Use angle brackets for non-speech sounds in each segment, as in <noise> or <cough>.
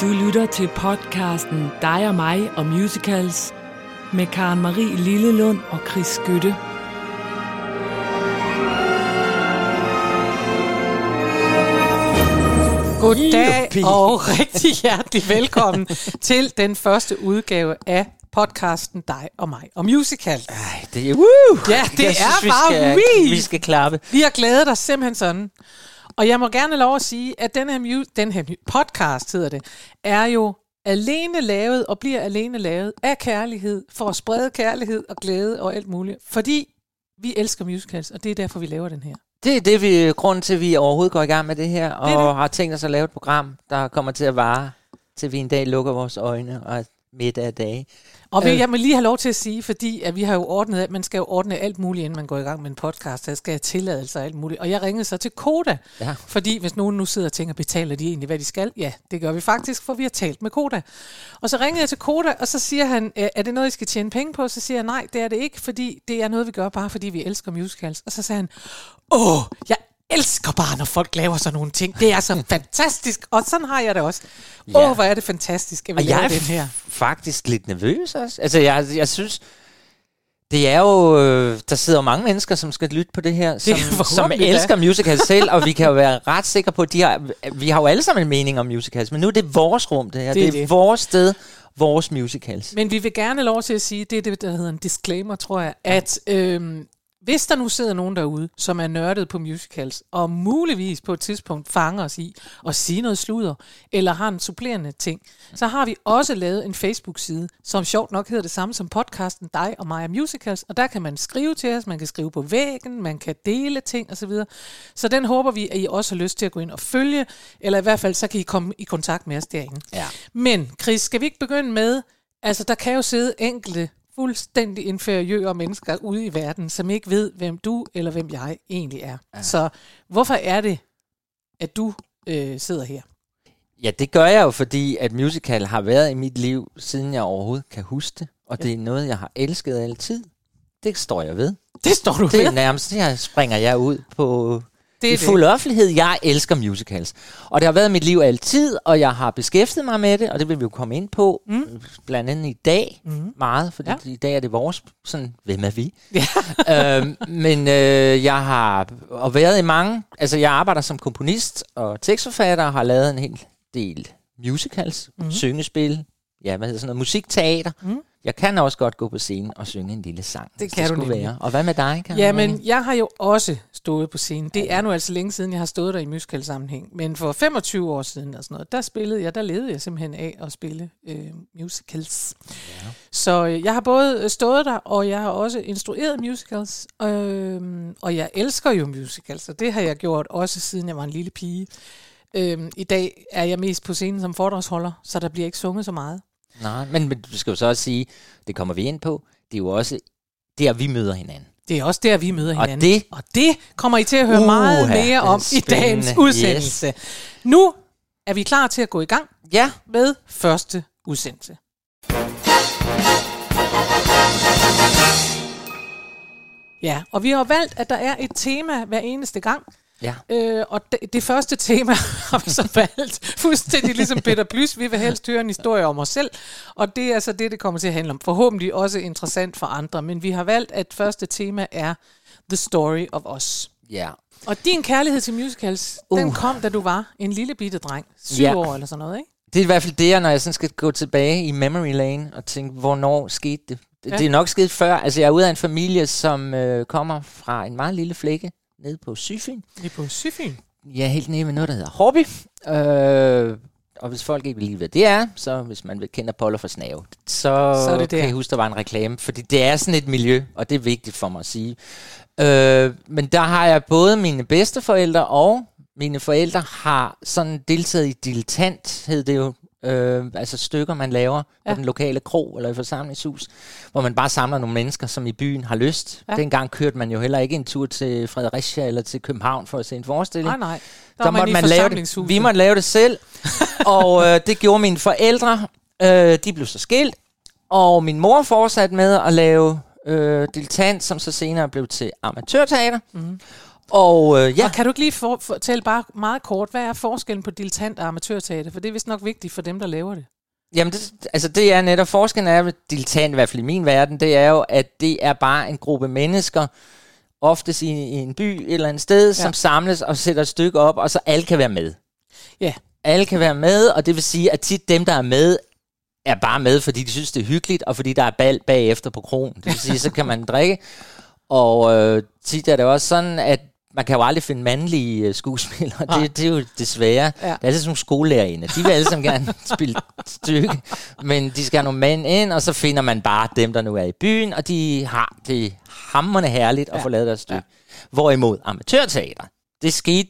Du lytter til podcasten Dig og mig og musicals med Karen Marie Lillelund og Chris Skytte. Goddag og rigtig hjertelig velkommen <laughs> til den første udgave af podcasten Dig og mig og musical. Ej, det er woo! Ja, det Jeg er synes, vi bare skal, vildt. Vi skal klappe. Vi har glædet os simpelthen sådan. Og jeg må gerne lov at sige, at den her, mu- den her podcast, hedder det, er jo alene lavet og bliver alene lavet af kærlighed, for at sprede kærlighed og glæde og alt muligt. Fordi vi elsker musicals, og det er derfor, vi laver den her. Det er det, vi, grunden til, at vi overhovedet går i gang med det her, og Det det. har tænkt os at lave et program, der kommer til at vare, til vi en dag lukker vores øjne og midt af dage. Og vil Øh. jeg må lige have lov til at sige, fordi at vi har jo ordnet, at man skal jo ordne alt muligt, inden man går i gang med en podcast. Der skal have tilladelse og alt muligt. Og jeg ringede så til Koda, Ja. fordi hvis nogen nu sidder og tænker, betaler de egentlig, hvad de skal? Ja, det gør vi faktisk, for vi har talt med Koda. Og så ringede jeg til Koda, og så siger han, "Øh, er det noget, I skal tjene penge på? Så siger jeg, nej, det er det ikke, fordi det er noget, vi gør bare, fordi vi elsker musicals. Og så sagde han, åh, jeg elsker bare, når folk laver sådan nogle ting. Det er så <laughs> fantastisk, og sådan har jeg det også. Åh, Ja. hvor er det fantastisk, at vi Og laver er den her. faktisk lidt nervøs også. Altså, jeg, jeg synes, det er jo, øh, der sidder mange mennesker, som skal lytte på det her, som, som forhåbentlig da. elsker musicals selv, og vi kan jo være ret sikre på, at de har, vi har jo alle sammen en mening om musicals, men nu er det vores rum, det her. Det Det er det er det. vores sted, vores musicals. Men vi vil gerne lov til at sige, det er det, der hedder en disclaimer, tror jeg, at øhm, hvis der nu sidder nogen derude, som er nørdet på musicals, og muligvis på et tidspunkt fanger os i at sige noget sludder, eller har en supplerende ting, så har vi også lavet en Facebook-side, som sjovt nok hedder det samme som podcasten Dig og mig Musicals, og der kan man skrive til os, man kan skrive på væggen, man kan dele ting osv. Så den håber vi, at I også har lyst til at gå ind og følge, eller i hvert fald så kan I komme i kontakt med os derinde. Ja. Men Chris, skal vi ikke begynde med, altså der kan jo sidde enkelte fuldstændig inferiøre mennesker ude i verden, som ikke ved, hvem du eller hvem jeg egentlig er. Ja. Så hvorfor er det, at du øh, sidder her? Ja, det gør jeg jo, fordi at musical har været i mit liv, siden jeg overhovedet kan huske det. Og Ja. det er noget, jeg har elsket altid. Det står jeg ved. Det står du Det er ved. nærmest, her springer jeg ud på Det i er fuld offentlighed. Jeg elsker musicals. Og det har været mit liv altid, og jeg har beskæftiget mig med det, og det vil vi jo komme ind på, mm. blandt andet i dag Mm. meget, fordi Ja. i dag er det vores, sådan, hvem er vi? Ja. <laughs> øhm, men øh, jeg har og været i mange, altså jeg arbejder som komponist og tekstforfatter, og har lavet en hel del musicals, mm. syngespil, ja, hvad hedder sådan noget, musikteater. Mhm. Jeg kan også godt gå på scenen og synge en lille sang, hvis kan du skulle nemlig. være. Og hvad med dig, Karen? Jamen, jeg har jo også stået på scenen. Det er nu altså længe siden, jeg har stået der i musical sammenhæng. Men for 25 år siden og sådan noget, der spillede jeg, der levede jeg simpelthen af at spille øh, musicals. Ja. Så øh, jeg har både øh, stået der, og jeg har også instrueret musicals. Øh, og jeg elsker jo musicals, og det har jeg gjort også siden jeg var en lille pige. Øh, I dag er jeg mest på scenen som foredragsholder, så der bliver ikke sunget så meget. Nej, men, men du skal jo så også sige, det kommer vi ind på, det er jo også der, vi møder hinanden. Det er også der, vi møder Og hinanden. det- og det kommer I til at høre Uha, meget mere er om i dagens udsendelse. Yes. Nu er vi klar til at gå i gang Ja, med første udsendelse. Ja, og vi har valgt, at der er et tema hver eneste gang. Ja. Øh, og det, det første tema <laughs> har vi så valgt fuldstændig ligesom Peter Plys. Vi vil helst høre en historie om os selv, og det er så det, det kommer til at handle om. Forhåbentlig også interessant for andre, men vi har valgt, at første tema er The Story of Us. ja. Og din kærlighed til musicals, uh. den kom, da du var en lille bitte dreng. Syv Ja. år eller sådan noget, ikke? Det er i hvert fald det, jeg, når jeg sådan skal gå tilbage i memory lane og tænke, hvornår skete det? Ja. det er nok sket før. Altså, jeg er ude af en familie, som øh, kommer fra en meget lille flække nede på Syfyn. Lige på Syfyn. Jeg er helt nede med noget, der hedder Horby. Øh, og hvis folk ikke vil lide, hvad det er, så hvis man vil kende Apollo for snave, så, Så det der. kan jeg huske, der var en reklame. Fordi det er sådan et miljø, og det er vigtigt for mig at sige. Øh, men der har jeg både mine bedsteforældre og mine forældre har sådan deltaget i dilettant, hed det jo, øh, altså stykker, man laver ja. På den lokale krog eller i forsamlingshus, hvor man bare samler nogle mennesker, som i byen har lyst. Ja. Dengang kørte man jo heller ikke en tur til Fredericia eller til København for at se en forestilling Nej, nej. Der, der man måtte man lave det. Vi måtte lave det selv, <laughs> og øh, det gjorde mine forældre. Øh, de blev så skilt, og min mor fortsatte med at lave øh, dilettant, som så senere blev til amatørteater. Mhm. Og øh, ja, Og kan du ikke lige for, fortælle bare meget kort, hvad er forskellen på dilettant og amatørteater? For det er vist nok vigtigt for dem, der laver det. Jamen, det, altså det er netop, forskellen er dilettant, i hvert fald i min verden, det er jo, at det er bare en gruppe mennesker, oftest i, i en by et eller andet sted, ja. som samles og sætter et stykke op, og så alle kan være med. Ja. Alle kan være med, og det vil sige, at tit dem, der er med, er bare med, fordi de synes, det er hyggeligt, og fordi der er bal bagefter på krogen. Det vil sige, så kan man drikke. Og øh, tit er det også sådan, at man kan jo aldrig finde mandlige øh, skuespillere. Det, det er jo desværre. Ja. Ja. Det er altid sådan nogle skolelærerinde. De vil alle sammen gerne <laughs> spille stykke, men de skal have nogle mænd ind, og så finder man bare dem, der nu er i byen, og de har det hammerne herligt at Ja. få lavet deres stykke. Hvorimod amatørteater, det skete,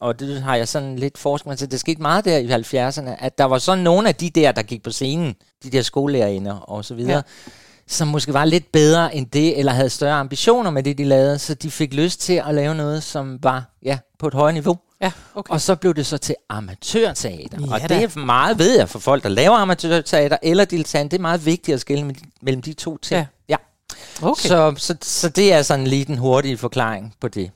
og det har jeg sådan lidt forsket til, det skete meget der i 70'erne, at der var sådan nogle af de der, der gik på scenen, de der skolelærerinder og så videre, Ja. Som måske var lidt bedre end det, eller havde større ambitioner med det, de lavede, så de fik lyst til at lave noget, som var ja, på et højere niveau. Ja, okay. Og så blev det så til amatørteater. Ja og da. det er meget, ved jeg, for folk, der laver amatørteater eller dilettant, det er meget vigtigt at skille mellem- mellem de to ting. Ja. ja. okay. Så, så, så det er sådan lige den hurtige forklaring på det.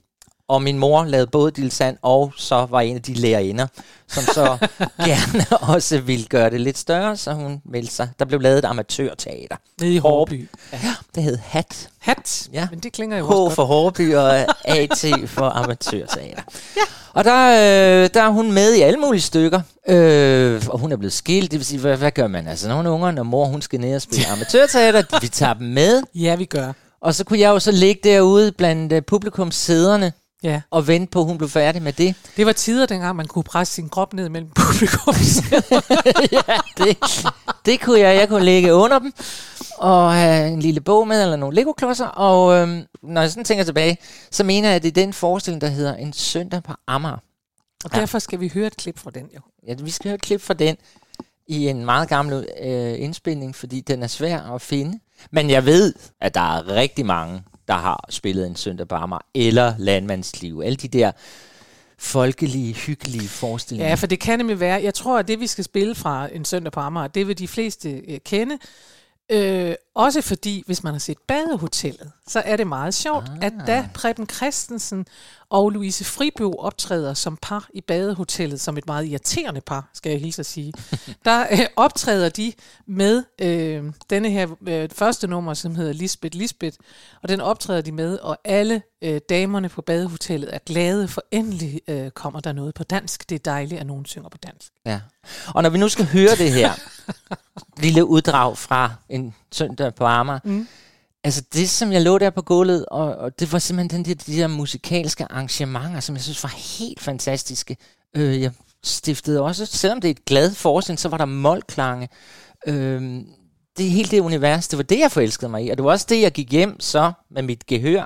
Og min mor lavede både dilettant, og så var en af de lærerinder, som så <laughs> gerne også ville gøre det lidt større, så hun meldte sig. Der blev lavet et amatørteater. Nede i Hårby. Ja. Det hed HAT. Hat. Ja. Men det klinger jo H også for Hårby og AT for amatørteater. ja. Og der, øh, der er hun med i alle mulige stykker. Øh, og hun er blevet skilt, det vil sige, hvad, hvad gør man? Altså nogle unger, når mor hun skal ned og spille <laughs> amatørteater, vi tager dem med. Ja, vi gør. Og så kunne jeg jo så ligge derude blandt uh, publikumssæderne Ja. og vente på, at hun blev færdig med det. Det var tider, dengang man kunne presse sin krop ned mellem publikum. <laughs> ja, det, det kunne jeg. Jeg kunne ligge under dem og have en lille bog med, eller nogle Lego-klodser. Og øhm, når jeg sådan tænker tilbage, så mener jeg, at det er den forestilling, der hedder En søndag på Amager. Og Ja. derfor skal vi høre et klip fra den jo. Ja, vi skal høre et klip fra den i en meget gammel øh, indspilning, fordi den er svær at finde. Men jeg ved, at der er rigtig mange, der har spillet en søndag på Amager, eller landmandsliv. Alle de der folkelige, hyggelige forestillinger. Ja, for det kan nemlig være. Jeg tror, at det, vi skal spille fra en søndag på Amager, det vil de fleste øh, kende. Øh, også fordi, hvis man har set Badehotellet, så er det meget sjovt, ah. at da Preben Christensen og Louise Fribo optræder som par i Badehotellet, som et meget irriterende par, skal jeg hilse at sige, <laughs> der øh, optræder de med øh, denne her øh, første nummer, som hedder Lisbeth Lisbeth, og den optræder de med, og alle øh, damerne på Badehotellet er glade, for endelig øh, kommer der noget på dansk. Det er dejligt, at nogen synger på dansk. Ja. Og når vi nu skal høre det her <laughs> lille uddrag fra en søndag på Amager, mm. altså det, som jeg lå der på gulvet, og, og det var simpelthen den der, de der musikalske arrangementer, som jeg synes var helt fantastiske. Øh, jeg stiftede også, selvom det er et glad forestilling, så var der målklange. Øh, det helt det univers, det var det, jeg forelskede mig i, og det var også det, jeg gik hjem så med mit gehør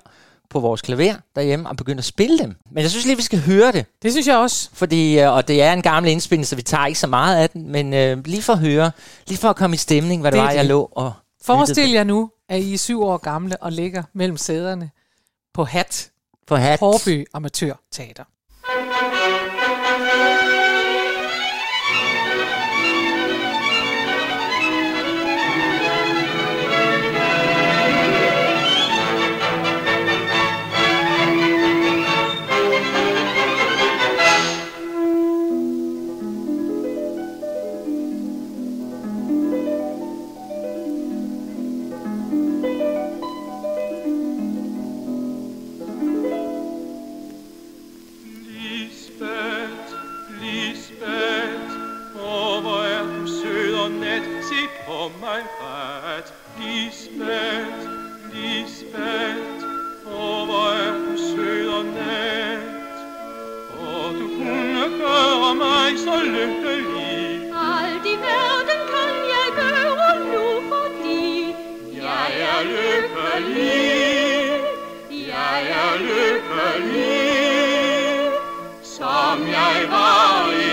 på vores klaver derhjemme og begyndte at spille dem. Men jeg synes lige, vi skal høre det. Det synes jeg også. Fordi, øh, og det er en gammel indspilning, så vi tager ikke så meget af den, men øh, lige for at høre, lige for at komme i stemning, hvad det, Det var, jeg det. lå og Forestil jer nu, at I er syv år gamle og ligger mellem sæderne på hat, på hat. Hårby Amatørteater. Så lykkelig. Alt i verden kan jeg gøre nu, fordi Jeg er lykkelig, jeg er lykkelig, som jeg var i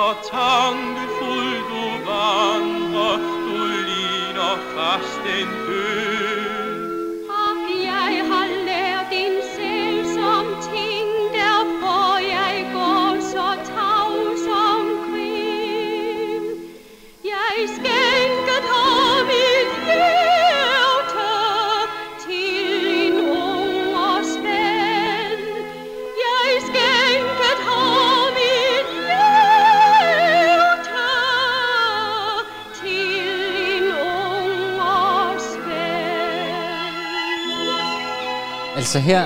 så tankefuld du vandrer, du ligner fast en død. Altså her,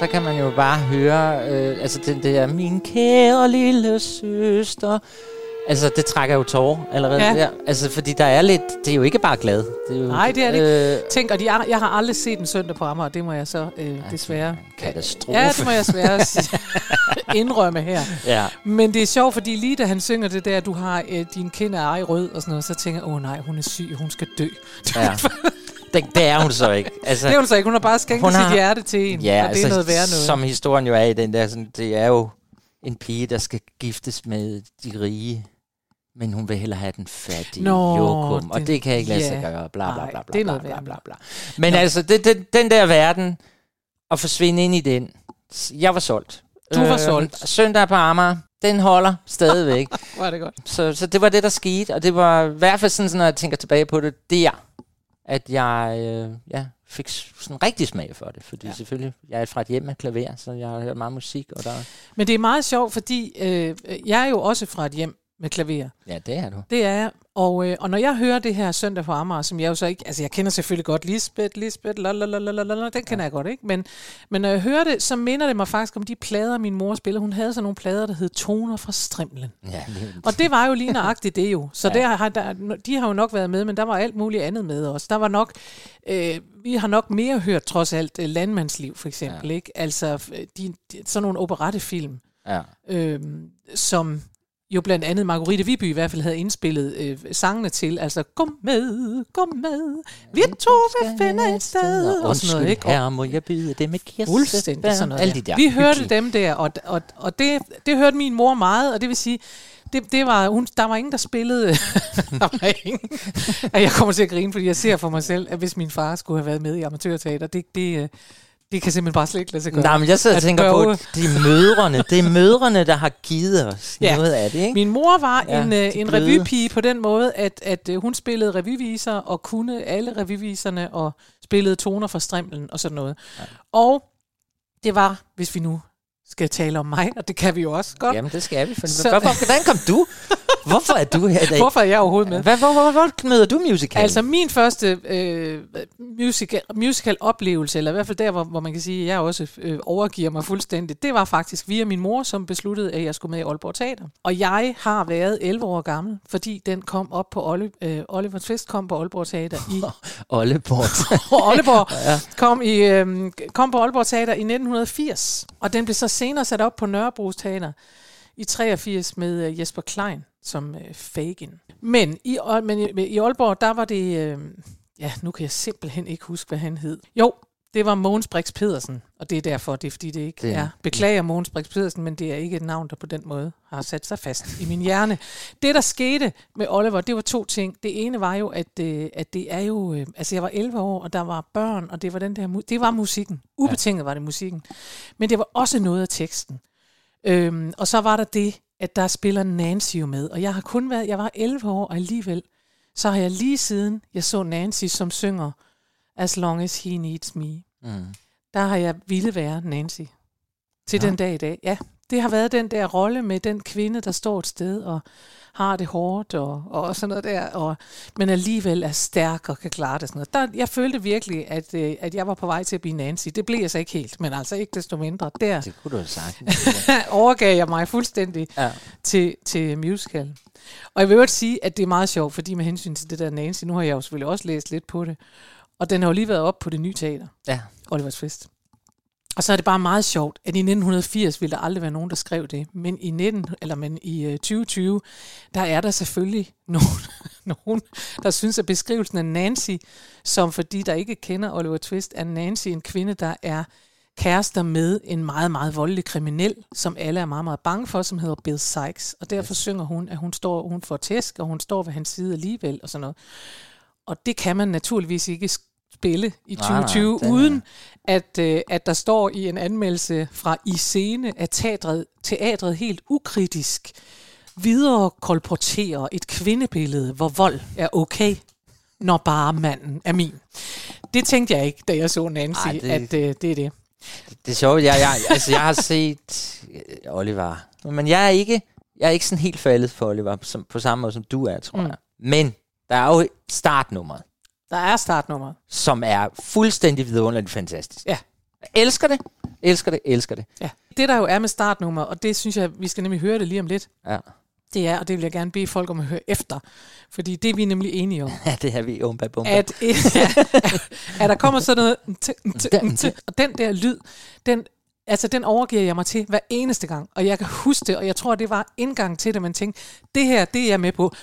der kan man jo bare høre, øh, altså den der, min kære lille søster. Altså, det trækker jo tårer allerede Ja. ja. der. Altså, fordi der er lidt, det er jo ikke bare glad. Det er jo, Nej, det er det Øh, Tænk, og de, er- jeg har aldrig set en søndag på Amager, det må jeg så øh, desværre... katastrofe. Ja, det må jeg desværre <laughs> indrømme her. ja. Men det er sjovt, fordi lige da han synger det der, du har øh, din kind er ej rød og sådan noget, så tænker jeg, åh nej, hun er syg, hun skal dø. ja. <laughs> Det, det er hun så ikke. <laughs> Altså, Det er hun så ikke, hun har bare skænket Hun sit har- hjerte til en, Ja, og det er noget værd noget. som historien jo er i den der, sådan, det er jo en pige, der skal giftes med de rige, men hun vil hellere have den fattige Nå, Jokum, og det- det kan ikke lade sig ja. gøre, bla bla bla bla, det er bla, bla, bla, noget. bla. Men Nå. altså, det, det, den der verden, at forsvinde ind i den, jeg var solgt. Du var solgt. Søndag på Amager, den holder stadigvæk. <laughs> Var det godt. så, så det var det, der skete, og det var i hvert fald sådan, når jeg tænker tilbage på det, der, at jeg øh, ja, fik sådan rigtig smag for det. Fordi Ja. ja. selvfølgelig, jeg er fra et hjem med klaver, så jeg har hørt meget musik, og der... Men det er meget sjovt, fordi øh, jeg er jo også fra et hjem med klaver. Ja, det er du. Det er jeg. Og, øh, og når jeg hører det her søndag på Amager, som jeg jo så ikke... Altså, jeg kender selvfølgelig godt Lisbeth, Lisbeth, lalalala, den kender jeg godt, ikke? Men, men når jeg hører det, så minder det mig faktisk om de plader, min mor spillede. Hun havde sådan nogle plader, der hed Toner fra Strimlen. Ja, Og det var jo lige nøjagtigt det jo. Så Ja. ja. der har, der, de har jo nok været med, men der var alt muligt andet med også. Der var nok, øh, vi har nok mere hørt trods alt øh, Landmandsliv for eksempel, ja. ikke? Altså f- de, de, sådan nogle operettefilm, ja. øh, som jo blandt andet Margrethe Viby i hvert fald havde indspillet øh, sangene til. Altså, kom med, kom med, vi to vil finde et sted. Og sådan noget, ikke? Og her må jeg byde det med kirsebær. Fuldstændig sådan noget. Alle de der Vi hørte hyggelige- dem der, og, og, og det, det hørte min mor meget, og det vil sige, det, det var, hun, der var ingen, der spillede. <laughs> der var ingen. Jeg kommer til at grine, fordi jeg ser for mig selv, at hvis min far skulle have været med i amatørteater, det, det, øh, det kan simpelthen bare slet ikke lade sig gøre. Nej, men jeg sidder og tænker på, børge. det er mødrene, det er mødrene, der har givet os <laughs> Ja. noget af det, ikke? Min mor var Ja, en, de øh, en revypige på den måde, at, at øh, hun spillede revyviser og kunne alle revyviserne og spillede toner fra strimlen og sådan noget. Ja. Og det var, hvis vi nu skal tale om mig, og det kan vi jo også godt. Jamen, det skal vi. For, Så- hvorfor, hvordan kom du? Hvorfor er du her i dag? Hvorfor er jeg overhovedet med? Hvad, hvor, hvor, hvor møder du musical? Altså min første øh, musical, musical oplevelse, eller i hvert fald der, hvor, hvor man kan sige, at jeg også øh, overgiver mig fuldstændigt, det var faktisk via min mor, som besluttede, at jeg skulle med i Aalborg Teater. Og jeg har været 11 år gammel, fordi den kom op på Olle, øh, Oliver Twist kom på Aalborg Teater i <laughs> Ollebort. og <laughs> Aalborg ja. kom, i, øh, kom på Aalborg Teater i 1980, og den blev så senere sat op på Nørrebros Teater i 83 med øh, Jesper Klein som øh, Fagin. Men i, øh, men i, i Aalborg, der var det... Øh, ja, nu kan jeg simpelthen ikke huske, hvad han hed. Jo, det var Mogens Brix Pedersen, og det er derfor, det er fordi det ikke Det er- er. Beklager Mogens Brix Pedersen, men det er ikke et navn, der på den måde har sat sig fast i min hjerne. Det, der skete med Oliver, det var to ting. Det ene var jo, at, øh, at det er jo... Øh, altså, jeg var 11 år, og der var børn, og det var den der... Det var musikken. Ubetinget var det musikken. Men det var også noget af teksten. Øhm, og så var der det, at der spiller Nancy jo med. Og jeg har kun været... Jeg var 11 år, og alligevel så har jeg lige siden, jeg så Nancy, som synger As Long As He Needs Me, Mm. der har jeg ville være Nancy. Til Nå. den dag i dag. Ja, det har været den der rolle med den kvinde, der står et sted og har det hårdt og, og sådan noget der, og, men alligevel er stærk og kan klare det. Sådan noget. Der, jeg følte virkelig, at, øh, at jeg var på vej til at blive Nancy. Det blev jeg så ikke helt, men altså ikke desto mindre. Der Det kunne du have sagt. <laughs> overgav jeg mig fuldstændig ja. til, til musical. Og jeg vil også sige, at det er meget sjovt, fordi med hensyn til det der Nancy, nu har jeg jo selvfølgelig også læst lidt på det, og den har jo lige været op på det nye teater, ja. Olivers Fest. Og så er det bare meget sjovt, at i 1980 ville der aldrig være nogen, der skrev det, men i, 19, eller men i øh, 2020, der er der selvfølgelig <laughs> nogen, nogen, der synes, at beskrivelsen af Nancy, som fordi der ikke kender Oliver Twist, er Nancy en kvinde, der er kærester med en meget, meget voldelig kriminel, som alle er meget, meget bange for, som hedder Bill Sykes. Og derfor synger hun, at hun, står, hun får tæsk, og hun står ved hans side alligevel, og sådan noget. Og det kan man naturligvis ikke spille i Nej, nej, 2020, det er- uden at, øh, at der står i en anmeldelse fra I scene, at teatret, teatret helt ukritisk videre kolporterer et kvindebillede, hvor vold er okay, når bare manden er min. Det tænkte jeg ikke, da jeg så Nancy, Ej, det- at øh, det er det. Det er sjovt. Jeg, jeg, altså, jeg har set øh, Oliver. Men jeg er ikke, jeg er ikke sådan helt faldet for Oliver, som, på samme måde som du er, tror mm. jeg. Men der er jo startnummeret, Der er startnummer. som er fuldstændig vidunderligt fantastisk. Ja. Elsker det. Elsker det, elsker det. Ja. Det der jo er med startnummer, og det synes jeg, vi skal nemlig høre det lige om lidt, Ja, det er, og det vil jeg gerne bede folk om at høre efter, fordi det er vi nemlig enige om, <laughs> ja det har vi umba bumba. at, <laughs> at der kommer sådan noget, og den der lyd, den, altså den overgiver jeg mig til hver eneste gang, og jeg kan huske det, og jeg tror, det var indgang til det, man tænkte, det her, det er jeg med på,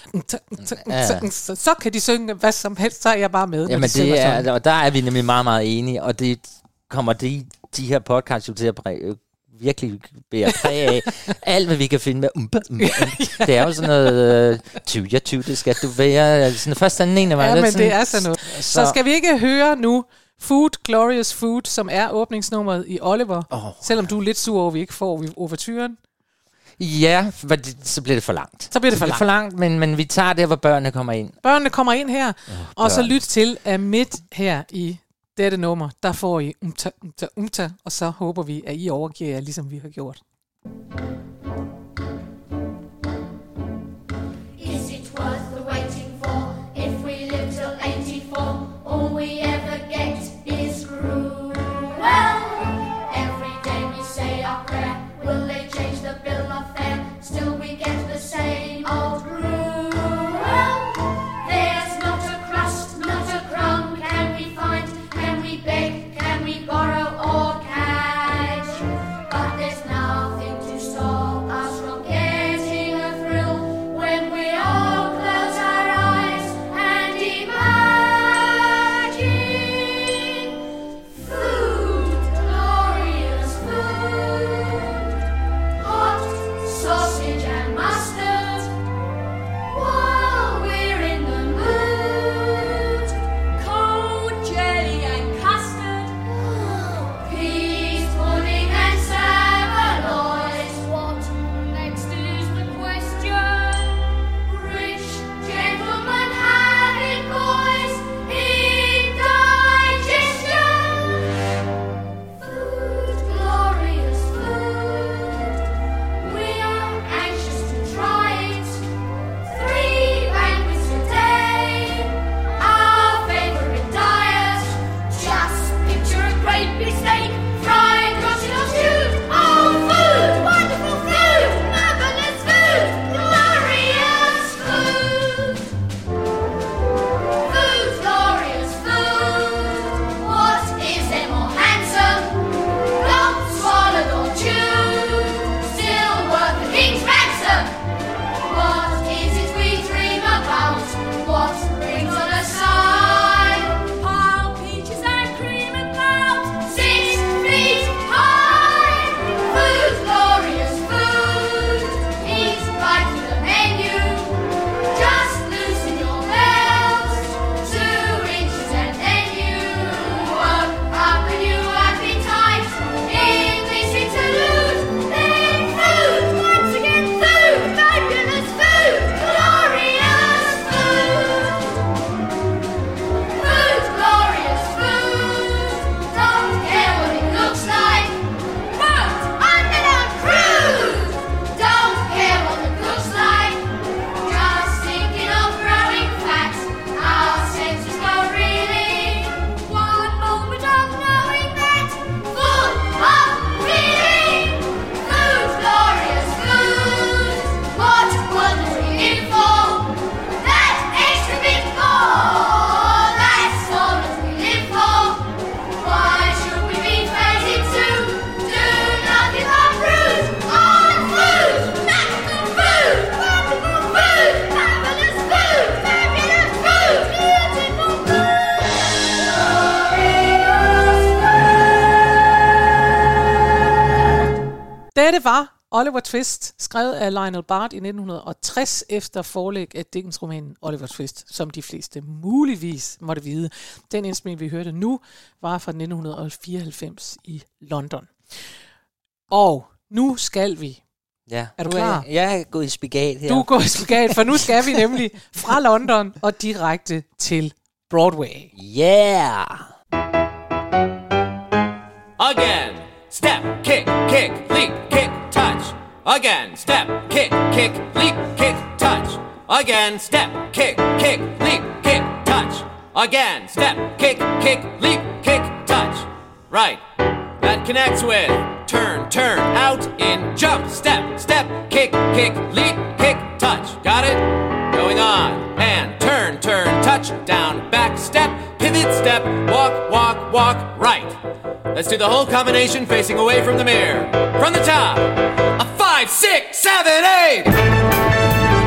Ja. så, så kan de synge hvad som helst, så er jeg bare med. Jamen det er, og der er vi nemlig meget, meget enige, og det kommer de, de her podcasts jo til at præge, virkelig bære præg af. <laughs> Alt, hvad vi kan finde med umba, umba, umba. Det er jo sådan noget, øh, ja, tyv, det skal du være. Sådan først den ene var Ja, men sådan, det er sådan noget. Så skal vi ikke høre nu Food, Glorious Food, som er åbningsnummeret i Oliver, Åh. selvom du er lidt sur over, at vi ikke får overturen. Ja, det, så bliver det for langt. Så bliver det for for langt, men, men vi tager der, hvor børnene kommer ind. Børnene kommer ind her, og så lyt til, at midt her i dette nummer, der får I umta, umta, umta, og så håber vi, at I overgiver jer, ligesom vi har gjort. Is Var Oliver Twist, skrevet af Lionel Bart i 1960 efter forlæg af Dickens-romanen Oliver Twist, som de fleste muligvis måtte vide. Den indspilning, vi hørte nu, var fra 1994 i London. Og nu skal vi. Ja. Er du klar? Jeg, jeg er gået i spigat her. Du går i spagat, for nu skal vi nemlig fra London og direkte til Broadway. Yeah! Again. Step, kick, kick, leap, kick. Again. Step, kick, kick, leap, kick, touch. Again. Step, kick, kick, leap, kick, touch. Again. Step, kick, kick, leap, kick, touch. Right. that connects with turn, turn, out, in, jump, step, step, kick, kick, leap, kick, touch. Got it? Going on. And turn, turn, touch, down, back, step, pivot, step, walk, walk, walk, right. Let's do the whole combination facing away from the mirror. From the top. Five, six, seven, eight.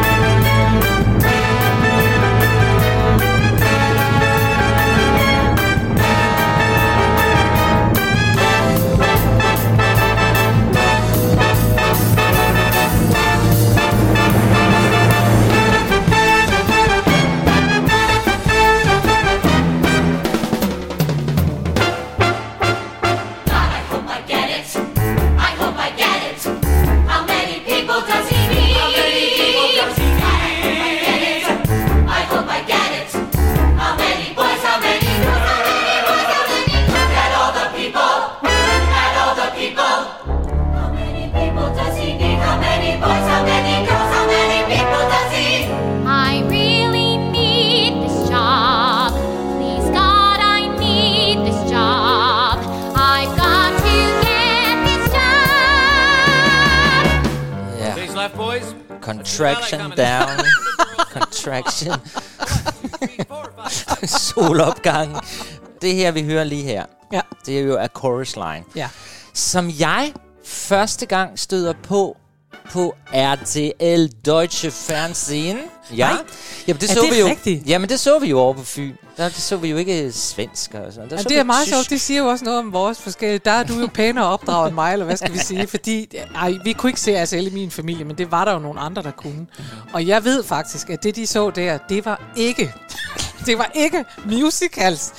Contraction down. <laughs> Contraction. <laughs> Solopgang. Det her, vi hører lige her, Ja, det er jo A Chorus Line. ja. Som jeg første gang støder på på RTL Deutsche Fernsehen. Ja. Nej. Jamen, det Er så det vi jo. rigtigt? Jamen, det så vi jo over på Fyn. Der det så vi jo ikke svensk og sådan. Der Ja, så det er meget sjovt. Det siger jo også noget om vores forskellige. Der er du jo pænere opdraget end mig, eller hvad skal vi sige? <laughs> Fordi, ej, vi kunne ikke se ASL i min familie, men det var der jo nogle andre, der kunne. Og jeg ved faktisk, at det, de så der, det var ikke... <laughs> Det var ikke musicals.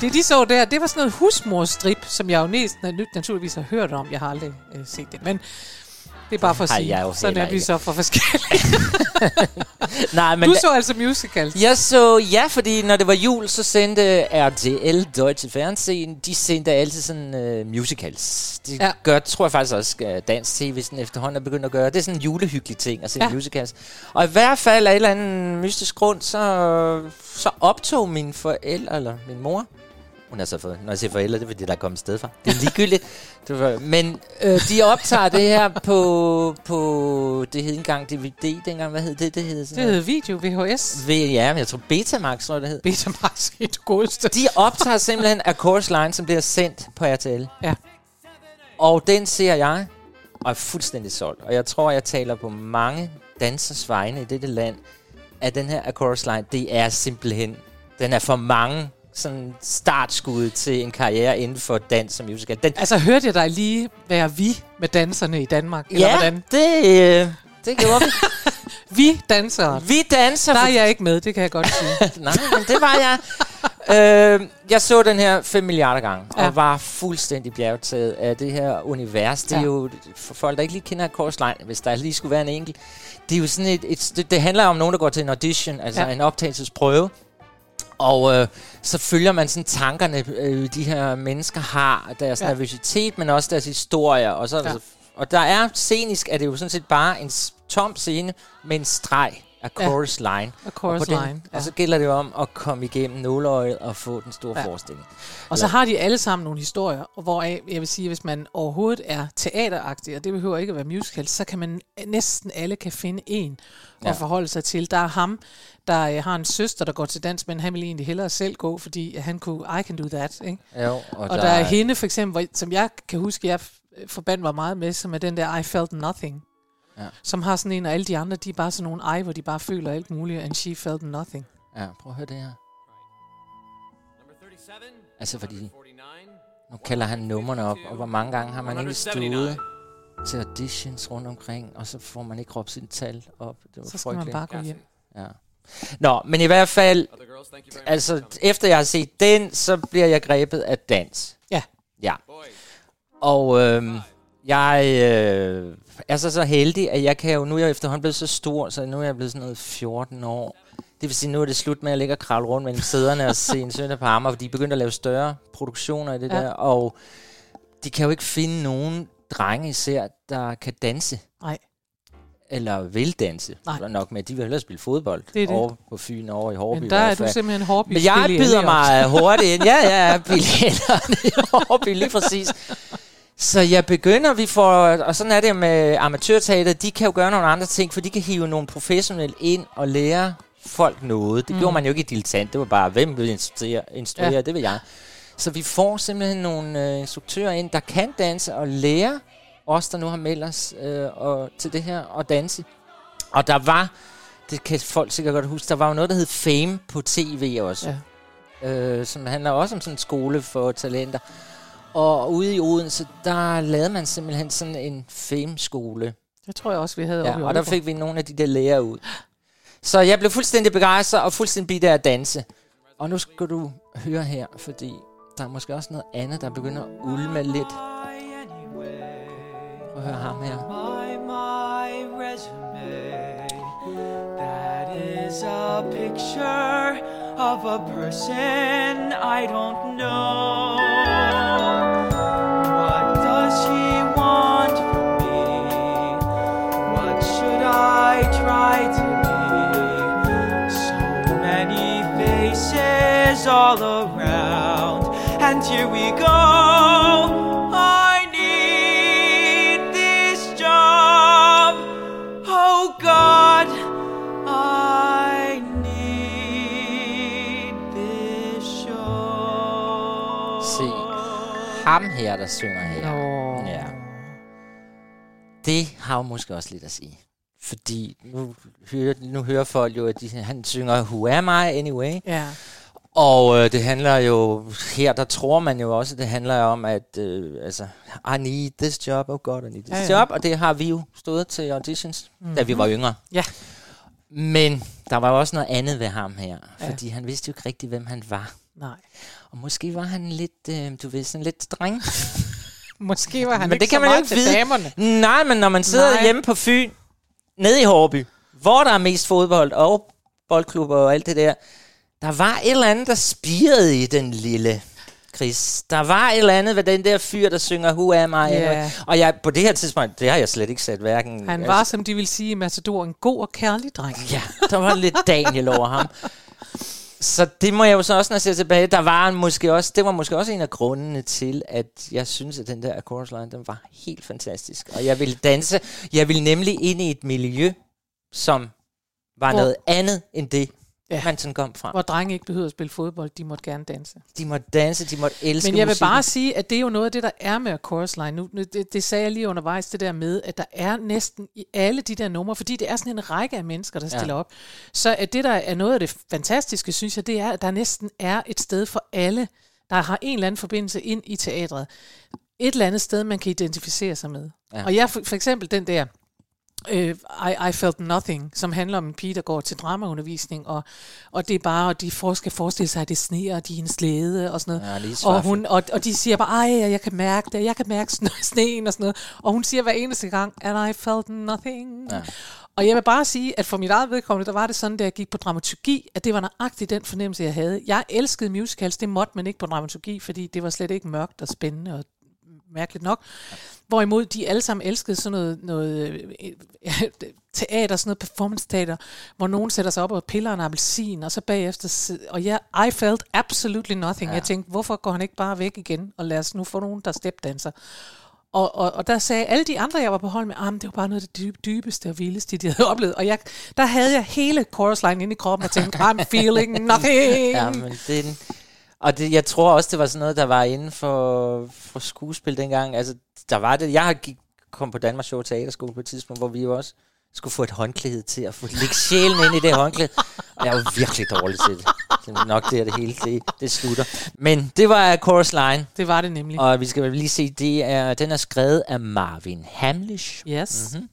Det, de så der, det var sådan noget husmorstrip, som jeg jo næsten naturligvis har hørt om. Jeg har aldrig øh, set det, men det er bare for at sige. jeg Sådan er vi ikke. så for forskellige. <laughs> Nej, men Du så altså musicals. Jeg så, ja, fordi når det var jul, så sendte RTL Deutsche Fernsehen, de sendte altid sådan uh, musicals. Det Ja. gør, tror jeg faktisk også, uh, dansk tv sådan efterhånden er begyndt at gøre. Det er sådan en julehyggelig ting at se Ja. musicals. Og i hvert fald af et eller andet mystisk grund, så, så optog min forældre, eller min mor, hun er så for, når jeg siger forældre, det er fordi, der er kommet sted fra. Det er ligegyldigt. <laughs> men øh, de optager det her på, på, det hed engang DVD dengang, hvad hed det? Det hed sådan Det hedder video VHS. ved, ja, men jeg tror Betamax, tror jeg, det hed. Betamax er det godeste. De optager simpelthen af Course Line, som bliver sendt på RTL. Ja. Og den ser jeg, og er fuldstændig solgt. Og jeg tror, jeg taler på mange dansers vegne i dette land, at den her A Chorus Line, det er simpelthen, den er for mange sådan startskud til en karriere inden for dans og musical. Den, Altså, hørte jeg dig lige være vi med danserne i Danmark? Eller ja, hvordan? det, øh, det gjorde vi. <laughs> Vi dansere. Vi danser. Der er jeg ikke med, det kan jeg godt sige. <laughs> Nej, men det var jeg. øh, jeg så den her 5 milliarder gange, Ja. og var fuldstændig bjergtaget af det her univers. Det er Ja. jo, for folk, der ikke lige kender Course Line, hvis der lige skulle være en enkelt, det er jo sådan et, et det, handler om nogen, der går til en audition, altså ja. en optagelsesprøve, og øh, så følger man sådan tankerne, øh, de her mennesker har, deres Ja. nervøsitet, men også deres historier, og så Ja. og der er scenisk, er det jo sådan set bare en tom scene med en streg Ja. chorus line. A chorus og, den, line, ja. og så gælder det om at komme igennem nåleøjet og få den store Ja. ja. forestilling. Og så har de alle sammen nogle historier, og hvoraf, jeg vil sige, hvis man overhovedet er teateragtig, og det behøver ikke at være musical, så kan man næsten alle kan finde en ja. Ja. at forholde sig til. Der er ham, der øh, har en søster, der går til dans, men han vil egentlig hellere selv gå, fordi han kunne, I can do that, ikke? Jo, og, Og der, der er hende for eksempel, hvor- som jeg kan huske, jeg forbandt mig meget med, som er den der I felt nothing. Ja. Som har sådan en, og alle de andre, de er bare sådan nogle ej, hvor de bare føler alt muligt, and she felt nothing. Ja, prøv at høre det her. Number 37. Altså fordi, 49. nu kalder han numrene op, og hvor mange gange har man ikke stået 179. til auditions rundt omkring, og så får man ikke råbt sin tal op. Det var Så skal man bare gå hjem. Ja. Nå, men i hvert fald, altså efter jeg har set den, så bliver jeg grebet af dans. Ja. Ja. Og øhm, jeg øh, er så så heldig, at jeg kan jo, nu er jeg efterhånden blevet så stor, så nu er jeg blevet sådan noget 14 år. Det vil sige, nu er det slut med at ligge og kravle rundt mellem sæderne og se en søndag på Amager, fordi de begynder at lave større produktioner i det Ja. der, og de kan jo ikke finde nogen drenge især, der kan danse. Nej. Eller vil danse. Nej. Nok med, de vil hellere spille fodbold. Det er det. Over på Fyn, over i Hårby. Men der er du simpelthen hårby. Men jeg byder mig hurtigt ind. Ja, ja, <laughs> billetterne i <laughs> Hårby, lige præcis. Så jeg begynder, vi får, og sådan er det med amatørteater, de kan jo gøre nogle andre ting, for de kan hive nogle professionelle ind og lære folk noget. Det mm. gjorde man jo ikke i dilettant, det var bare, hvem vil instruere, instruere Ja. det vil jeg. Så vi får simpelthen nogle øh, instruktører ind, der kan danse og lære os, der nu har meldt os øh, og, til det her, og danse. Og der var, det kan folk sikkert godt huske, der var jo noget, der hed Fame på tv også. Ja. Øh, som handler også om sådan en skole for talenter. Og ude i Odense, der lavede man simpelthen sådan en Fame-skole. Det tror jeg også, vi havde oppe i Ja, og der fik vi nogle af de der lærere ud. Så jeg blev fuldstændig begejstret og fuldstændig bidt af at danse. Og nu skal du høre her, fordi der er måske også noget andet, der begynder at ulme lidt. Prøv at høre ham her. My, my resume. That is a picture of a person I don't know. What does he want from me? What should I try to be? So many faces all around, and here we go. Ham her, der synger her. Nå. Ja. Det har jo måske også lidt at sige. Fordi nu hører, nu hører folk jo, at de, han synger Who Am I Anyway? Ja. Og øh, det handler jo, her der tror man jo også, det handler om, at øh, altså, I need this job, oh god, I need this Ja, ja, job, og det har vi jo stået til auditions, mm-hmm. da vi var yngre. Ja. Men der var jo også noget andet ved ham her, Ja. fordi han vidste jo ikke rigtig, hvem han var. Nej. Og måske var han lidt, øh, du ved, sådan lidt streng. <laughs> Måske var han Men ikke det kan man jo meget ikke vide. damerne. Nej, men når man sidder Nej. Hjemme på Fyn, nede i Hårby, hvor der er mest fodbold og boldklubber og alt det der, der var et eller andet, der spirede i den lille Chris. Der var et eller andet ved den der fyr, der synger Who Am I? Ja. Og jeg, på det her tidspunkt, det har jeg slet ikke sat hverken... Han var, som de vil sige i Matador, en god og kærlig dreng. Ja, der var lidt Daniel over ham. Så det må jeg jo så også, når jeg ser tilbage, der var en måske også, det var måske også en af grundene til, at jeg synes, at den der chorus line, den var helt fantastisk. Og jeg ville danse, jeg ville nemlig ind i et miljø, som var Hvor- noget andet end det, Ja. ja. man sådan kom fra. Hvor drenge ikke behøvede at spille fodbold, de måtte gerne danse. De måtte danse, de måtte elske Men jeg vil musikken. bare sige, at det er jo noget af det, der er med chorus line. Nu, det, det sagde jeg lige undervejs, det der med, at der er næsten i alle de der numre, fordi det er sådan en række af mennesker, der Ja. stiller op. Så at det, der er noget af det fantastiske, synes jeg, det er, at der næsten er et sted for alle, der har en eller anden forbindelse ind i teatret. Et eller andet sted, man kan identificere sig med. Ja. Ja. Og jeg for, for eksempel den der, øh, I, I Felt Nothing, som handler om en pige, der går til dramaundervisning, og, og det er bare, og de for, skal forestille sig, at det sneer, og de er en slæde og sådan noget. Ja, og, hun, og, og de siger bare, ej, jeg kan mærke det, jeg kan mærke sne- <laughs> sneen og sådan noget. Og hun siger hver eneste gang, and I felt nothing. Ja. Ja. Og jeg vil bare sige, at for mit eget vedkommende, der var det sådan, da jeg gik på dramaturgi, at det var nøjagtigt den fornemmelse, jeg havde. Jeg elskede musicals, det måtte man ikke på dramaturgi, fordi det var slet ikke mørkt og spændende og mærkeligt nok. Hvorimod de alle sammen elskede sådan noget, noget øh, <laughs> teater, sådan noget performance teater, hvor nogen sætter sig op og piller en appelsin, og så bagefter, og jeg, I felt absolutely nothing. Ja. Jeg tænkte, hvorfor går han ikke bare væk igen, og lad os nu få nogen, der stepdanser. Og, og, og der sagde alle de andre, jeg var på hold med, at det var bare noget af det dyb, dybeste og vildeste, de havde oplevet. Og jeg, der havde jeg hele chorus line inde i kroppen og tænkte, I'm feeling <laughs> nothing. Ja, men det, og det, jeg tror også, det var sådan noget, der var inden for, for skuespil dengang. Altså, der var det. Jeg gik, kom på Danmarks Show Teaterskole på et tidspunkt, hvor vi jo også skulle få et håndklæde til at få lægge sjælen ind i det håndklæde. Og jeg var virkelig dårlig til det. Det er nok der, det hele det, det slutter. Men det var Chorus Line, Det var det nemlig. og vi skal lige se, det er, den er skrevet af Marvin Hamlish, Yes. Mhm.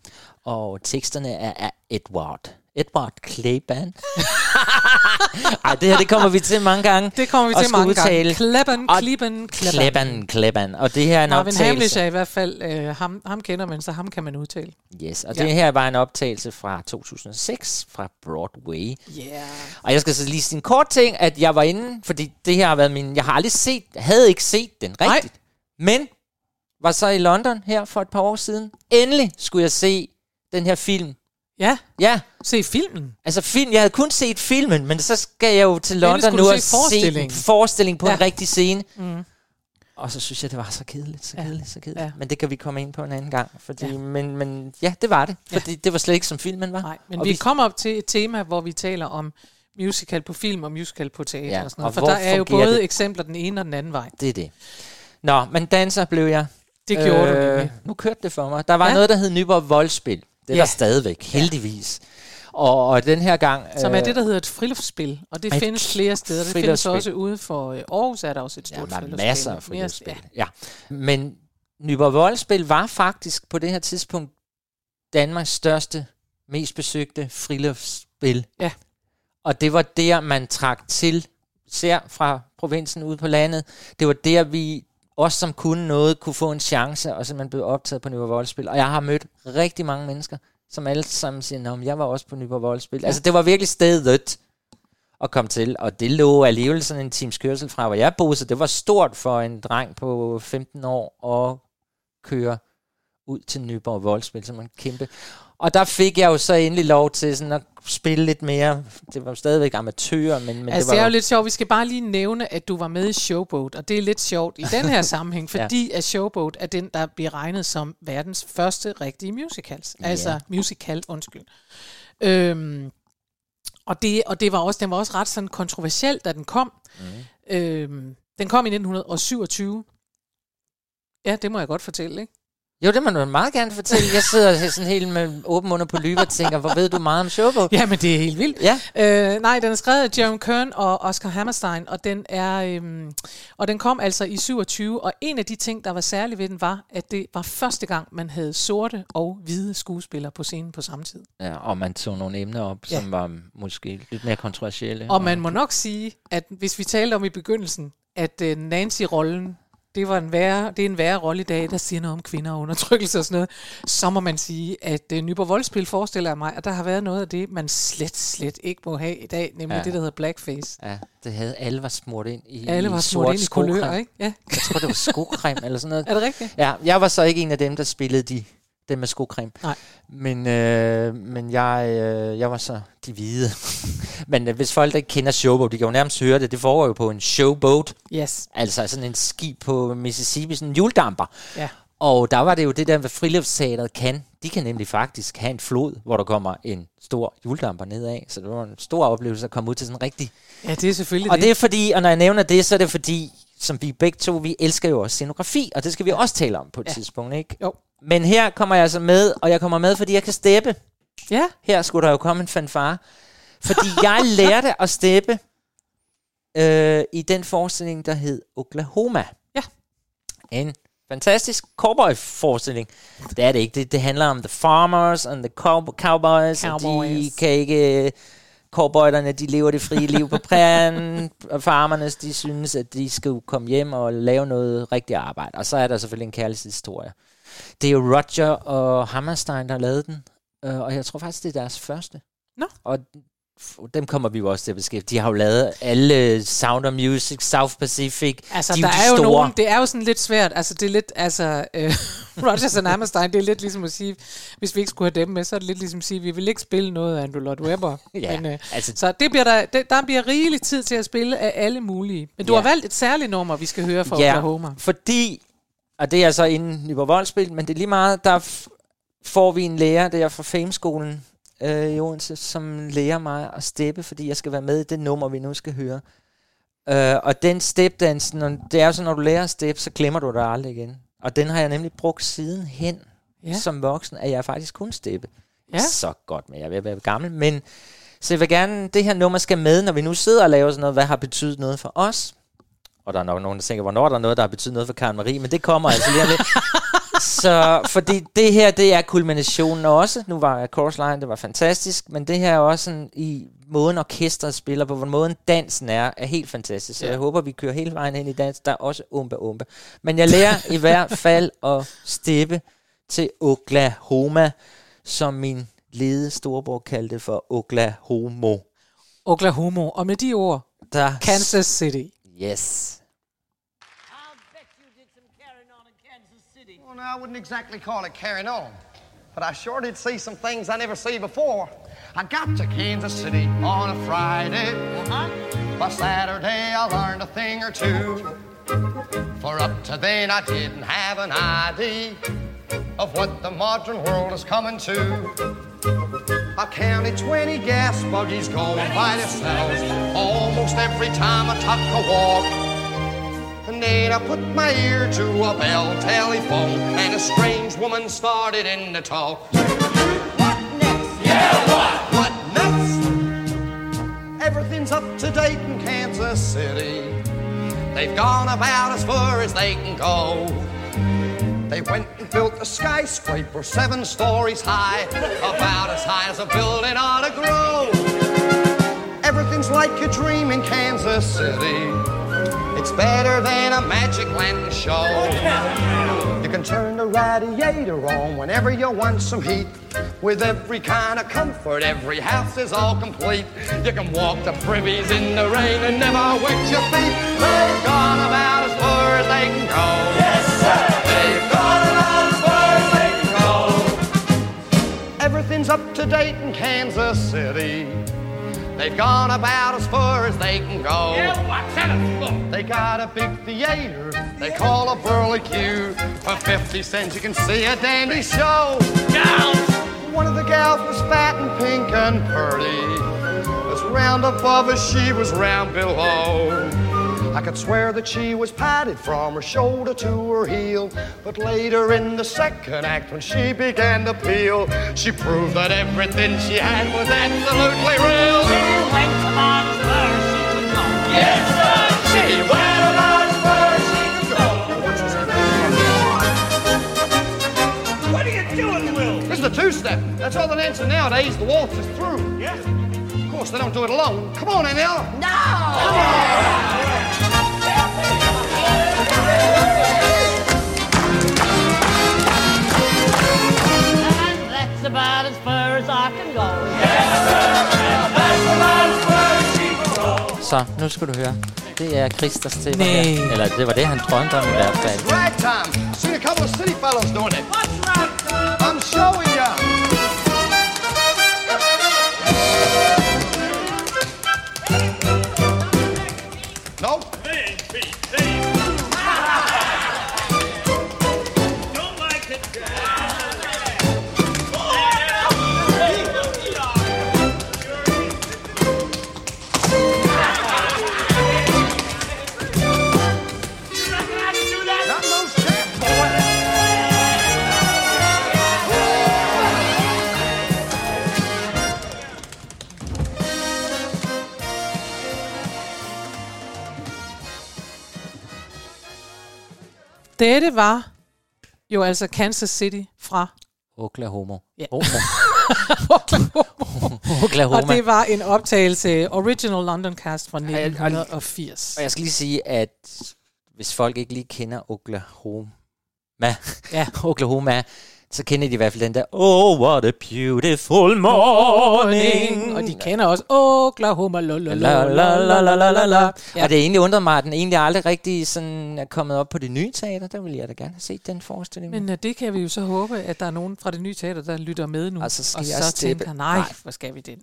og teksterne er af Edward. Edward Kleban. <laughs> Ej, det her, det kommer vi til mange gange. Det kommer vi til mange udtale. gange. Klippen, kleppen. Kleban, Kleban. Og det her er en Marvin Hamlish optagelse. er i hvert fald, øh, ham, ham kender man, så ham kan man udtale. Yes, og Ja. det her var en optagelse fra 2006 fra Broadway. Yeah. Og jeg skal så lige sige en kort ting, at jeg var inde, fordi det her har været min... Jeg har aldrig set, havde ikke set den Nej. rigtigt. Men var så i London her for et par år siden. Endelig skulle jeg se den her film. Ja, Ja, se filmen. altså film, jeg havde kun set filmen, men så skal jeg jo til London nu du og se se en forestilling på Ja. en rigtig scene. Mm. Og så synes jeg, det var så kedeligt, så Ja. kedeligt, så kedeligt. Ja. Men det kan vi komme ind på en anden gang. Fordi, Ja. ja. Men, men ja, det var det. Ja. Fordi det var slet ikke som filmen var. Nej, men Og vi, vi kommer op til et tema, hvor vi taler om musical på film og musical på teater Ja, og sådan noget. og For der er jo både det? eksempler den ene og den anden vej. Det er det. Nå, men danser blev jeg. Det gjorde du nemlig. Nu kørte det for mig. Der var Ja. ja. noget, der hed Nyborg Voldspil. Det er Ja. ja. der stadigvæk, heldigvis. Og, og den her gang... Som er øh, det, der hedder et friluftsspil. Og det et findes flere steder. Det findes friluftsspil. også ude for øh, Aarhus, er der også et Ja, stort der er friluftsspil. masser af friluftsspil. Ja. Ja. Men Nyborg Voldspil var faktisk på det her tidspunkt Danmarks største, mest besøgte friluftsspil. Ja. Og det var der, man trak til, ser fra provinsen ud på landet. Det var der, vi os som kunne noget, kunne få en chance, og simpelthen blev optaget på Nyborg Voldspil. Og jeg har mødt rigtig mange mennesker, som alle sammen siger, at jeg var også på Nyborg Voldspil. Ja. Altså, det var virkelig stedet at komme til, og det lå alligevel sådan en times kørsel fra, hvor jeg boede, så det var stort for en dreng på 15 år at køre ud til Nyborg Voldspil, som en kæmpe. Og der fik jeg jo så endelig lov til sådan at spille lidt mere. Det var stadigvæk amatør, men, men altså, det var det er jo lidt sjovt. Vi skal bare lige nævne, at du var med i Showboat, og det er lidt sjovt i den her <laughs> sammenhæng, fordi at Showboat er den, der bliver regnet som verdens første rigtige musicals. Ja. Altså musical, undskyld. Øhm, og, det, og det var også, den var også ret sådan kontroversiel, da den kom. Mm. Øhm, den kom i 1927. Ja, det må jeg godt fortælle, ikke? Jo, det må du meget gerne fortælle. Jeg sidder <laughs> sådan helt med åben mund på lyve og tænker, hvor ved du meget om showboat? Ja, men det er helt vildt. Ja. Øh, nej, den er skrevet af Jerome Kern og Oscar Hammerstein, og den er øhm, og den kom altså i 27, og en af de ting, der var særlig ved den, var, at det var første gang, man havde sorte og hvide skuespillere på scenen på samme tid. Ja, og man tog nogle emner op, Ja. som var måske lidt mere kontroversielle. Og man må nok sige, at hvis vi talte om i begyndelsen, at øh, Nancy-rollen, det var en værre, det er en værre rolle i dag, der siger noget om kvinder og undertrykkelse og sådan noget, så må man sige, at øh, Nyborg Voldspil forestiller mig, at der har været noget af det, man slet, slet ikke må have i dag, nemlig ja. Det, der hedder blackface. Ja, det havde alle var smurt ind i Alle var smurt ind i kulør, ikke? Ja. Jeg tror, det var skocreme eller sådan noget. <laughs> Er det rigtigt? Ja, jeg var så ikke en af dem, der spillede de, dem med skocreme. Nej. Men, øh, men jeg, øh, jeg var så de hvide. <laughs> men øh, hvis folk ikke kender showboat, de kan jo nærmest høre det. Det foregår jo på en showboat. Yes. Altså sådan en skib på Mississippi, sådan en juldamper. Ja. Og der var det jo det der, hvad friluftsteateret kan. De kan nemlig faktisk have en flod, hvor der kommer en stor juldamper nedad. Så det var en stor oplevelse at komme ud til sådan en rigtig Ja, det er selvfølgelig og det. det er fordi, og når jeg nævner det, så er det fordi, som vi begge to, vi elsker jo også scenografi, og det skal vi også tale om på et Ja. tidspunkt, ikke? Jo. Men her kommer jeg altså med, og jeg kommer med, fordi jeg kan steppe. Ja. Her skulle der jo komme en fanfare. Fordi jeg <laughs> lærte at steppe øh, i den forestilling, der hed Oklahoma. Ja. En fantastisk cowboy-forestilling. Det er det ikke. Det, det handler om the farmers and the cow- cowboys. Og de Cowboys. kan ikke... Cowboyderne, de lever det frie liv på prærien, og farmerne, de synes, at de skal komme hjem og lave noget rigtigt arbejde. Og så er der selvfølgelig en kærlighedshistorie. Det er jo Roger og Hammerstein, der har lavet den, øh, og jeg tror faktisk, det er deres første. Nå. Og dem kommer vi jo også til at beskæftige. De har jo lavet alle Sound of Music, South Pacific. Altså, de der de er jo nogen, det er jo sådan lidt svært, altså det er lidt, altså, øh, <laughs> Rogers og Hammerstein, det er lidt ligesom at sige, hvis vi ikke skulle have dem med, så er det lidt ligesom at sige, vi vil ikke spille noget af Andrew Lloyd Webber. <laughs> Ja, Men, øh, altså- så det bliver der, det, der bliver rigelig tid til at spille af alle mulige. Men du Ja. har valgt et særligt nummer, vi skal høre fra Ja, Oklahoma. fordi, og det er så inden Nyborg Voldspil, men det er lige meget, der f- får vi en lærer der fra Fameskolen øh, i Odense, som lærer mig at steppe, fordi jeg skal være med i det nummer, vi nu skal høre. Øh, og den stepdans, når, det er jo sådan, når du lærer at steppe, så glemmer du det aldrig igen. Og den har jeg nemlig brugt siden hen, Ja. som voksen, at jeg faktisk kun steppe. Ja. Så godt, men jeg er ved at være gammel. Men så jeg vil gerne, det her nummer skal med, når vi nu sidder og laver sådan noget, hvad har betydet noget for os. Og der er nok nogen, der tænker, hvornår er der noget, der har betydet noget for Karen Marie, men det kommer altså lige lidt. <laughs> Så fordi det her, det er kulminationen også. Nu var Chorus Line, det var fantastisk, men det her er også sådan, i måden orkestret spiller på, hvor måden dansen er, er helt fantastisk. Så Ja. jeg håber, vi kører hele vejen ind i dans. Der er også umba umba. Men jeg lærer i hvert fald at steppe til Oklahoma, som min lede storebror kaldte for Oklahomo. Oklahoma. Og med de ord, Der Kansas City. Yes. Well, I wouldn't exactly call it carrying on, but I sure did see some things I never see before. I got to Kansas City on a Friday. Uh-huh. By Saturday, I learned a thing or two. For up to then I didn't have an idea of what the modern world is coming to. I counted 20 gas buggies going by themselves almost every time I took a walk. And I put my ear to a bell telephone, and a strange woman started in to talk. What next? Yeah, what? What next? Everything's up to date in Kansas City. They've gone about as far as they can go. They went and built a skyscraper seven stories high, about as high as a building ought to grow. Everything's like a dream in Kansas City. It's better than a magic lantern show. You can turn the radiator on whenever you want some heat. With every kind of comfort, every house is all complete. You can walk the privies in the rain and never wet your feet. They've gone about as far as they can go. Yes, sir. They've gone about as far as they can go. Everything's up to date in Kansas City. They've gone about as far as they can go. Yeah. They got a big theater they call a burly burlicue. For 50 cents you can see a dandy show. Gals! One of the gals was fat and pink and purty. As round above as she was round below. I could swear that she was padded from her shoulder to her heel. But later in the second act, when she began to peel, she proved that everything she had was absolutely real. Dancing nowadays. The waltz is through. Yeah? Of course, they don't do it alone. Come on, Emil. That's about as far as I can go. Så, nu skal du høre. Det er Christers Nej. her. Eller det var det, han drømte om i hvert fald. Ragtime. Seen a couple of city fellows doing it. I'm showing you. Dette var jo altså Kansas City fra Oklahoma. Ja. <laughs> Oklahoma. Oklahoma. Og det var en optagelse, Original London Cast fra og- 1980. Og jeg skal lige sige, at hvis folk ikke lige kender Oklahoma, Ja. <laughs> Oklahoma, så kender de i hvert fald den der, Oh, what a beautiful morning. Og de kender også Oklahoma, la la La, la, la, la, la, la. Og det egentlig undrer mig, at den egentlig aldrig rigtig sådan er kommet op på det nye teater. Der ville jeg da gerne have set den forestilling. Men uh, det kan vi jo så håbe, at der er nogen fra det nye teater, der lytter med nu. Og så skal og jeg så tænker, nej, Nej. hvor skal vi det?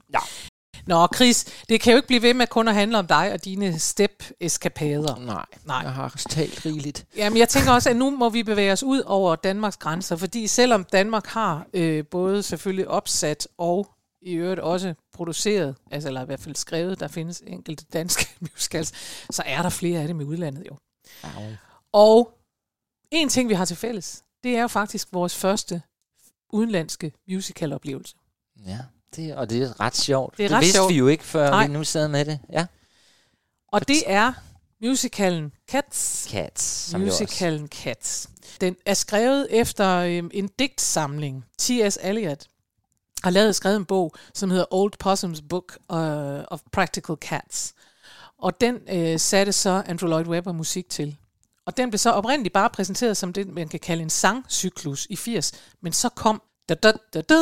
Nå, Chris, det kan jo ikke blive ved med kun at handle om dig og dine step-eskapader. Nej, Nej. jeg har talt rigeligt. Jamen, jeg tænker også, at nu må vi bevæge os ud over Danmarks grænser, fordi selvom Danmark har øh, både selvfølgelig opsat og i øvrigt også produceret, altså eller i hvert fald skrevet, der findes enkelte danske <laughs> musicals, så er der flere af dem i udlandet jo. Au. Og en ting, vi har til fælles, det er jo faktisk vores første udenlandske musical-oplevelse. Ja, det, og det er ret sjovt. Det er det ret vidste sjovt. vi jo ikke, før Nej. vi nu sad med det. Ja. Og det er musicalen Cats. Cats, som jo også- Musicalen Cats. Den er skrevet efter øhm, en digtsamling. T.S. Eliot har lavet skrevet en bog, som hedder Old Possum's Book uh, of Practical Cats. Og den øh, satte så Andrew Lloyd Webber musik til. Og den blev så oprindeligt bare præsenteret som det, man kan kalde en sangcyklus i 80. Men så kom da, da, da, da,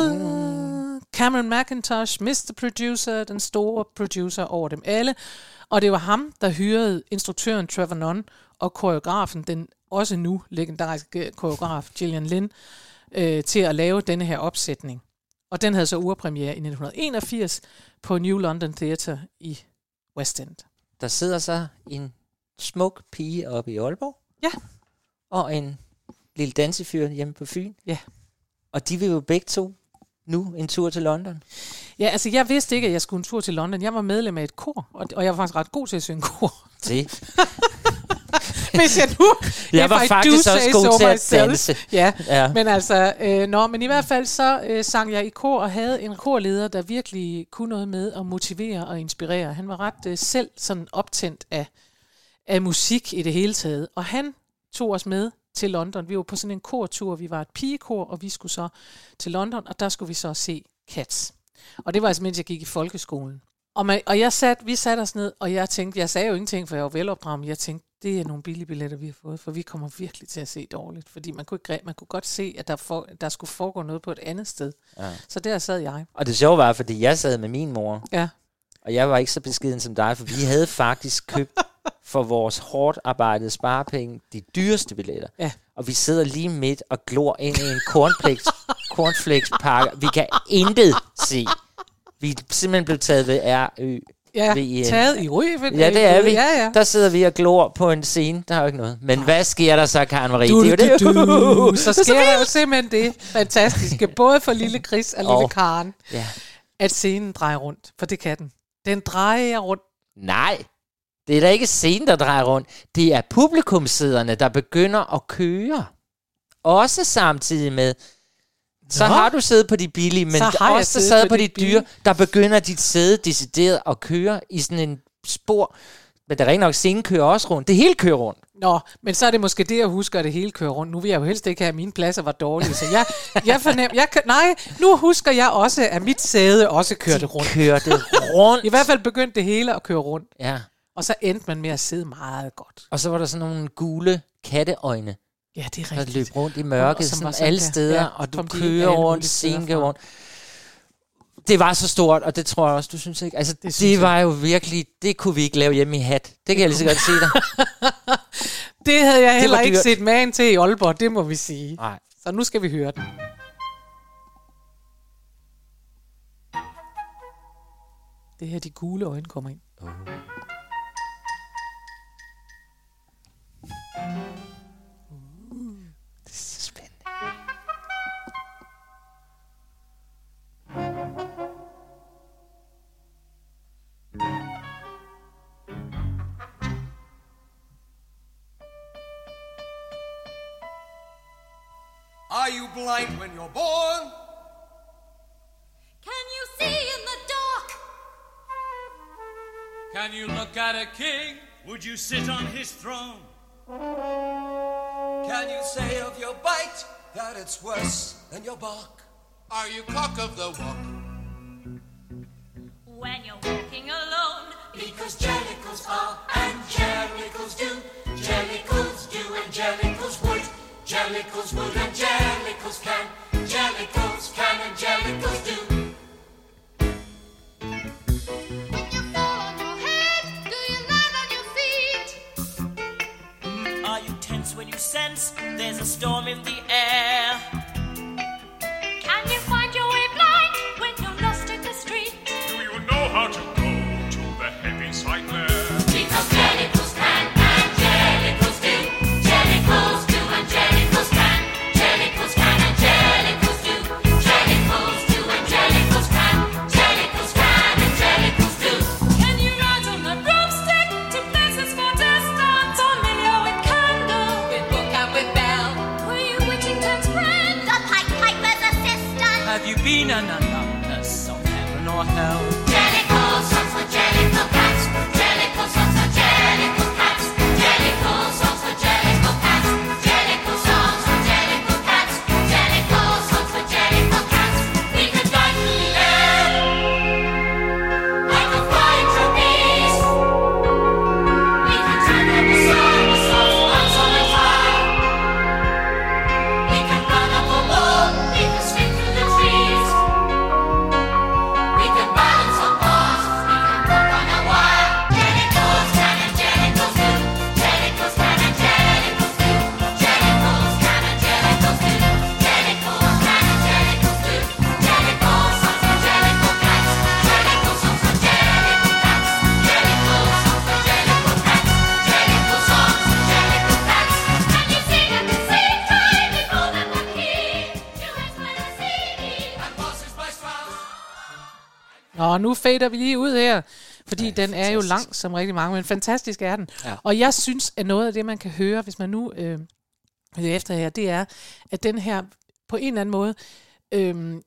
Cameron McIntosh, Mr. Producer, den store producer over dem alle. Og det var ham, der hyrede instruktøren Trevor Nunn og koreografen, den også nu legendariske koreograf Gillian Lynn, øh, til at lave denne her opsætning. Og den havde så urpremiere i 1981 på New London Theatre i West End. Der sidder så en smuk pige oppe i Aalborg. Ja. Og en lille dansefyr hjemme på Fyn. Ja. Og de vil jo begge to nu en tur til London. Ja, altså jeg vidste ikke, at jeg skulle en tur til London. Jeg var medlem af et kor, og, og jeg var faktisk ret god til at synge kor. Det. <laughs> Hvis jeg nu... <laughs> Jeg var I faktisk også god so til at danse. Ja, Ja. ja. men altså... Øh, nå, men i hvert fald så øh, sang jeg i kor og havde en korleder, der virkelig kunne noget med at motivere og inspirere. Han var ret øh, selv sådan optændt af, af musik i det hele taget. Og han tog os med til London. Vi var på sådan en kortur. Vi var et pigekor, og vi skulle så til London, og der skulle vi så se Cats. Og det var altså, mens jeg gik i folkeskolen. Og, man, og jeg sat, vi satte os ned, og jeg tænkte, jeg sagde jo ingenting, for jeg var velopdraget, men jeg tænkte, det er nogle billige billetter, vi har fået, for vi kommer virkelig til at se dårligt. Fordi man kunne, ikke, man kunne godt se, at der, for, der skulle foregå noget på et andet sted. Ja. Så der sad jeg. Og det sjove var, fordi jeg sad med min mor, Ja. og jeg var ikke så beskeden som dig, for vi havde faktisk købt for vores hårdt arbejdede sparepenge de dyreste billetter. Ja. Og vi sidder lige midt og glor ind i en cornflakes, <laughs> cornflakespakke. Vi kan intet se. Vi er simpelthen blevet taget ved RØ. Ja, en- taget i ryg. Ja, det er vi. Ja, ja. Der sidder vi og glor på en scene. Der er jo ikke noget. Men hvad sker der så, Karen Marie? Du, det er jo du, det. du, <laughs> så sker der jo simpelthen det fantastiske, <laughs> både for lille Chris og lille Og- Karen, Ja. at scenen drejer rundt. For det kan den. Den drejer rundt. Nej, det er da ikke scenen, der drejer rundt. Det er publikumsæderne, der begynder at køre. Også samtidig med, så Nå. har du siddet på de billige, men Så har også siddet sad på på de de dyre, der begynder dit sæde decideret at køre i sådan en spor. Men der er rigtig nok, scenen kører også rundt. Det hele kører rundt. Nå, men så er det måske det, jeg husker, at det hele kører rundt. Nu vil jeg jo helst ikke have, at mine pladser var dårlige. Så jeg, jeg fornem, jeg, nej, nu husker jeg også, at mit sæde også kørte rundt. Kørte rundt. I hvert fald begyndte det hele at køre rundt. Ja. Og så endte man med at sidde meget godt. Og så var der sådan nogle gule katteøjne, Ja, det er der rigtigt. løb rundt i mørket, som sådan sådan alle der. steder, Ja, og du kører rundt, scenen rundt. Det var så stort, og det tror jeg også, du synes ikke. Altså, det, det var jo virkelig, det kunne vi ikke lave hjemme i hat. Det kan jeg lige så godt sige dig. <laughs> Det havde jeg heller var ikke dyrt. set magen til i Aalborg, det må vi sige. Nej. Så nu skal vi høre den. Det her, de gule øjne kommer ind. Det blind when you're born? Can you see in the dark? Can you look at a king? Would you sit on his throne? Can you say of your bite that it's worse than your bark? Are you cock of the walk? When you're walking alone, Because jellicles are and jellicles do. Jellicles do and jellicles would. Jellicles would and jellicles can. Jellicles can and jellicles do. when you fall on your head, do you land on your feet? Are you tense when you sense there's a storm in the air? Fader vi lige ud her, fordi ja, den er jo lang som rigtig mange, men fantastisk er den. Ja. Og jeg synes, at noget af det, man kan høre, hvis man nu øh, hører efter her, det er, at den her på en eller anden måde, øh,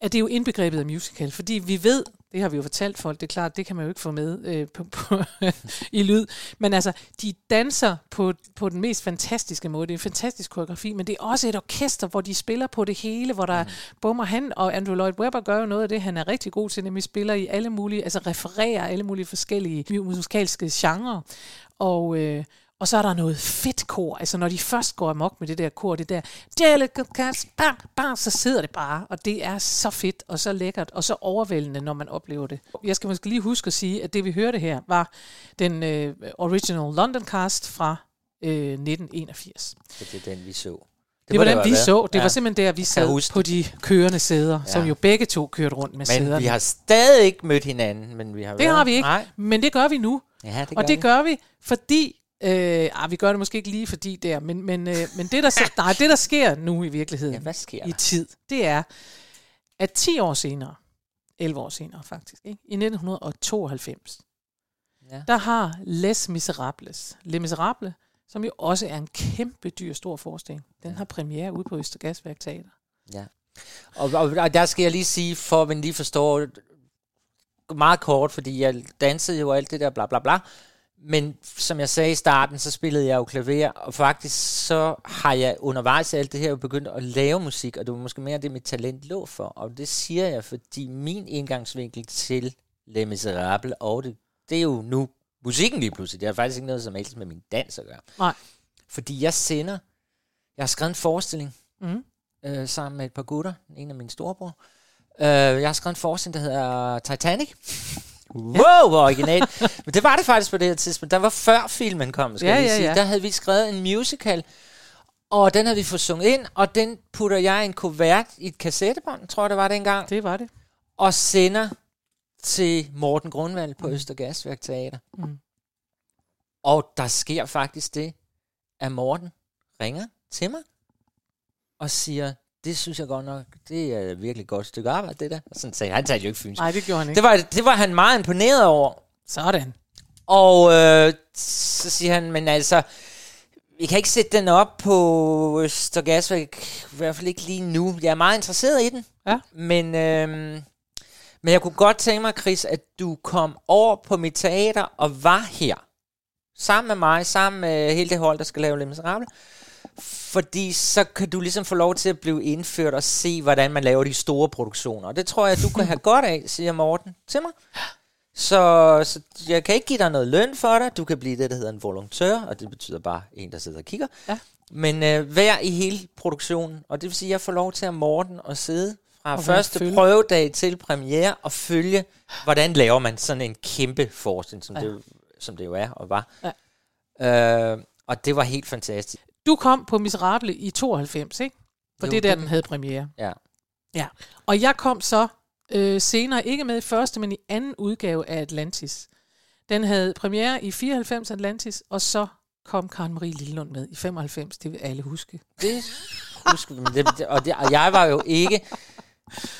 at det er jo indbegrebet af musical, fordi vi ved, det har vi jo fortalt folk, det er klart, det kan man jo ikke få med øh, på, på <laughs> i lyd, men altså, de danser på, på den mest fantastiske måde, det er en fantastisk koreografi, men det er også et orkester, hvor de spiller på det hele, hvor der mm. bummer han, og Andrew Lloyd Webber gør jo noget af det, han er rigtig god til, nemlig spiller i alle mulige, altså refererer alle mulige forskellige musikalske genrer, og, øh, og så er der noget fedt kor. Altså når de først går amok med det der kor, det der, bam, bam, så sidder det bare. Og det er så fedt og så lækkert og så overvældende, når man oplever det. Jeg skal måske lige huske at sige, at det vi hørte her var den øh, original London cast fra øh, 1981. Så det er den, vi så. Det, var den, vi været. så. Det Ja. var simpelthen der, vi sad på de kørende sæder, ja. som jo begge to kørte rundt med Men sæderne. vi har stadig ikke mødt hinanden, men vi har Det været. har vi ikke, Nej. men det gør vi nu. Ja, det og gør det vi. gør vi, fordi... Øh, ah, vi gør det måske ikke lige fordi der, men, men, øh, men det, der, <laughs> nej, det, der sker nu i virkeligheden, Ja, hvad sker i der? tid, det er, at 10 år senere, 11 år senere faktisk, ikke? i 1992, Ja. der har Les Miserables, Les Miserables, som jo også er en kæmpe dyr stor forestilling, den har premiere ude på Østergasværk Teater. Ja. Og, og, og der skal jeg lige sige, for at man lige forstår meget kort, fordi jeg dansede jo alt det der bla bla bla. Men som jeg sagde i starten, så spillede jeg jo klaver, og faktisk så har jeg undervejs i alt det her jo begyndt at lave musik, og det var måske mere det, mit talent lå for. Og det siger jeg, fordi min indgangsvinkel til Les Miserables, og det, det er jo nu musikken lige pludselig. Det har faktisk ikke noget som helst med min dans at gøre. Nej. Fordi jeg sender, jeg har skrevet en forestilling, Mm. øh, sammen med et par gutter, en af mine storebror. Øh, jeg har skrevet en forestilling, der hedder Titanic. Wow, hvor original. <laughs> Men det var det faktisk på det her tidspunkt. Der var før filmen kom, skal Ja, jeg lige sige. ja. Der havde vi skrevet en musical, og den havde vi fået sunget ind, og den putter jeg i en kuvert i et kassettebånd, tror jeg det var dengang, Det var det. og sender til Morten Grundvald på Østergasværk Teater. Mm. Og der sker faktisk det, at Morten ringer til mig og siger, det synes jeg godt nok, det er virkelig godt stykke arbejde, det der. Og sådan sagde han, talte jo ikke fynsk. Nej, det gjorde han ikke. Det var, det var han meget imponeret over. Sådan. Og øh, så siger han, men altså, vi kan ikke sætte den op på Østergasværk, i hvert fald ikke lige nu. Jeg er meget interesseret i den. Ja. Men, øh, men jeg kunne godt tænke mig, Chris, at du kom over på mit teater og var her. Sammen med mig, sammen med hele det hold, der skal lave Les Miserables. Fordi så kan du ligesom få lov til at blive indført og se, hvordan man laver de store produktioner. Og det tror jeg, du kan have godt af, siger Morten til mig. Så, så jeg kan ikke give dig noget løn for dig. Du kan blive det, der hedder en volontør, og det betyder bare en, der sidder og kigger. Ja. Men øh, vær i hele produktionen, og det vil sige, at jeg får lov til at Morten og sidde fra Og første følge. prøvedag til premiere og følge, hvordan laver man sådan en kæmpe forestilling, som, Ja. det, som det jo er og var. Ja. Øh, og det var helt fantastisk. Du kom på Miserable i 92, ikke? For Jo, det er der, det- den havde premiere. Ja. Ja. Og jeg kom så øh, senere, ikke med i første, men i anden udgave af Atlantis. Den havde premiere i 94 Atlantis, og så kom Karen Marie Lillund med i 95. Det vil alle huske. Det husker vi, det, og, det, og jeg var jo ikke...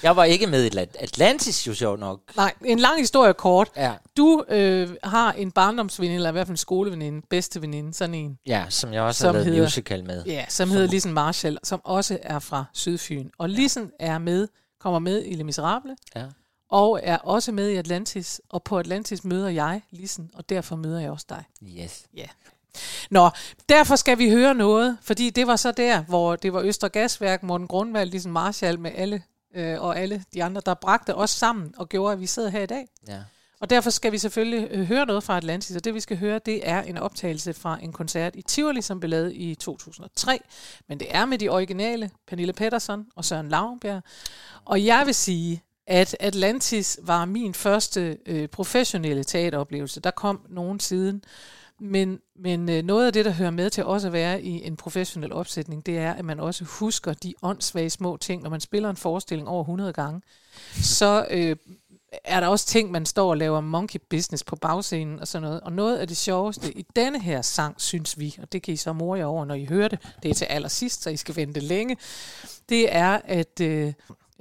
Jeg var ikke med i Atlant- Atlantis, jo sjovt nok. Nej, en lang historie kort. Ja. Du øh, har en barndomsveninde, eller i hvert fald en skoleveninde, bedste veninde, sådan en. Ja, som jeg også Som har lavet hedder- musical med. Ja, som, hedder Lisen Marshall, som også er fra Sydfyn. Og Lisen er med, kommer med i Les Miserables, Ja. og er også med i Atlantis. Og på Atlantis møder jeg Lisen, og derfor møder jeg også dig. Yes. Ja. Nå, derfor skal vi høre noget, fordi det var så der, hvor det var Østre Gasværk, Morten Grundvald, Lisen Marshall med alle, øh, og alle de andre, der bragte os sammen og gjorde, at vi sidder her i dag. Ja. Og derfor skal vi selvfølgelig øh, høre noget fra Atlantis, og det vi skal høre, det er en optagelse fra en koncert i Tivoli, som blev lavet i 2003. Men det er med de originale, Pernille Pettersson og Søren Lauenbjerg. Og jeg vil sige, at Atlantis var min første øh, professionelle teateroplevelse. Der kom nogen siden. Men, men øh, noget af det, der hører med til også at være i en professionel opsætning, det er, at man også husker de åndssvage små ting. Når man spiller en forestilling over 100 gange, så øh, er der også ting, man står og laver monkey business på bagscenen og sådan noget. Og noget af det sjoveste i denne her sang, synes vi, og det kan I så more jer over, når I hører det, det er til allersidst, så I skal vente længe, det er, at øh,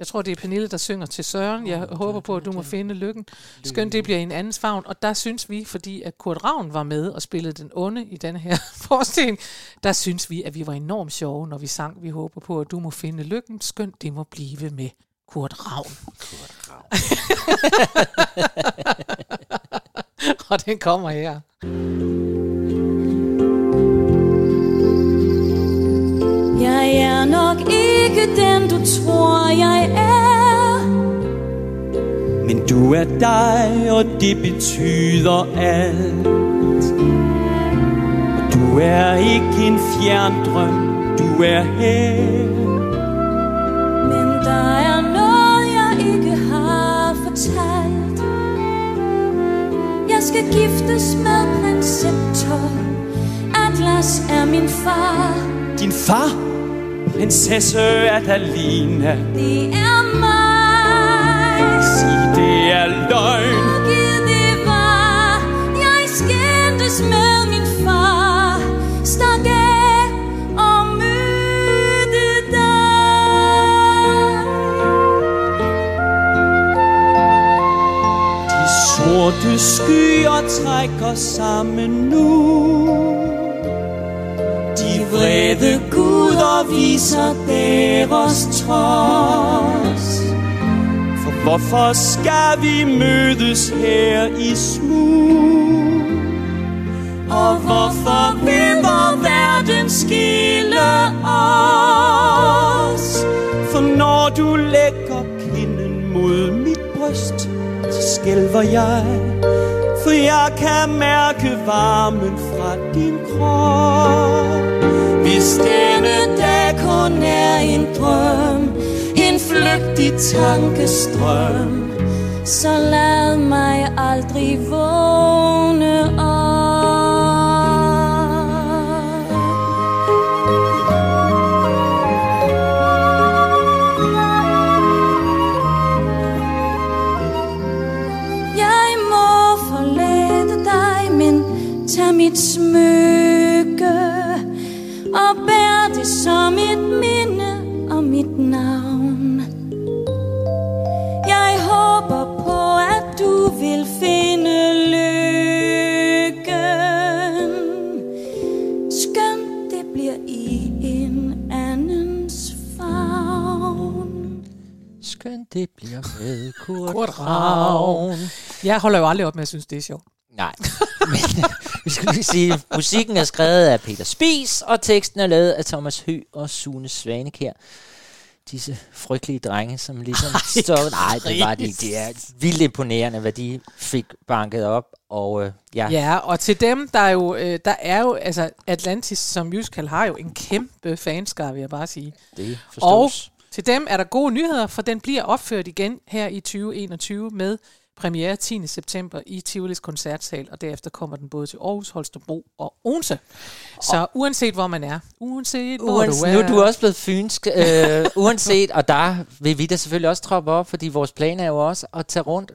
jeg tror, det er Pernille, der synger til Søren. Jeg håber på, at du må finde lykken. Skønt det bliver en andens favn. Og der synes vi, fordi at Kurt Ravn var med og spillede den onde i denne her <laughs> forestilling, der synes vi, at vi var enormt sjove, når vi sang. Vi håber på, at du må finde lykken. Skønt det må blive med Kurt Ravn. Kurt Ravn. <laughs> og den kommer her. Ikke den, du tror, jeg er. Men du er dig, og det betyder alt. Og du er ikke en fjern drøm, du er her. Men der er noget, jeg ikke har fortalt. Jeg skal giftes med prins Septor. Atlas er min far. Din far, prinsesse Adalina. Det er mig. Sig, det er løgn. Gid det var, jeg skændtes med min far. Stak af og mødte dig. De sorte skyer trækker sammen nu vrede Gud og viser deres trods. For hvorfor skal vi mødes her i smug? Og hvorfor vil verden skille os? For når du lægger kinden mod mit bryst, så skælver jeg. For jeg kan mærke varmen fra din krop. Hvis denne dag kun er en drøm, en flygtig tankestrøm, Så lad mig aldrig vågne op. Jeg holder jo aldrig op med at synes, det er sjovt. Nej, men <laughs> vi skal lige sige, musikken er skrevet af Peter Spies, og teksten er lavet af Thomas Hø og Sune Svanekær. Disse frygtelige drenge, som ligesom <laughs> Ej, står... Nej, det var de. Det er vildt imponerende, hvad de fik banket op. Og øh, ja, Ja, og til dem, der er jo, øh, der er jo, altså Atlantis som musical har jo en kæmpe fanskare, vil jeg bare sige. det Og forstås. til dem er der gode nyheder, for den bliver opført igen her i 2021 med premiere 10. september i Tivolis koncertsal, og derefter kommer den både til Aarhus, Holstebro og Odense. Så uanset hvor man er, uanset hvor Uanset, du er... nu er du også blevet fynsk, øh, <laughs> uanset, og der vil vi da selvfølgelig også troppe op, fordi vores plan er jo også at tage rundt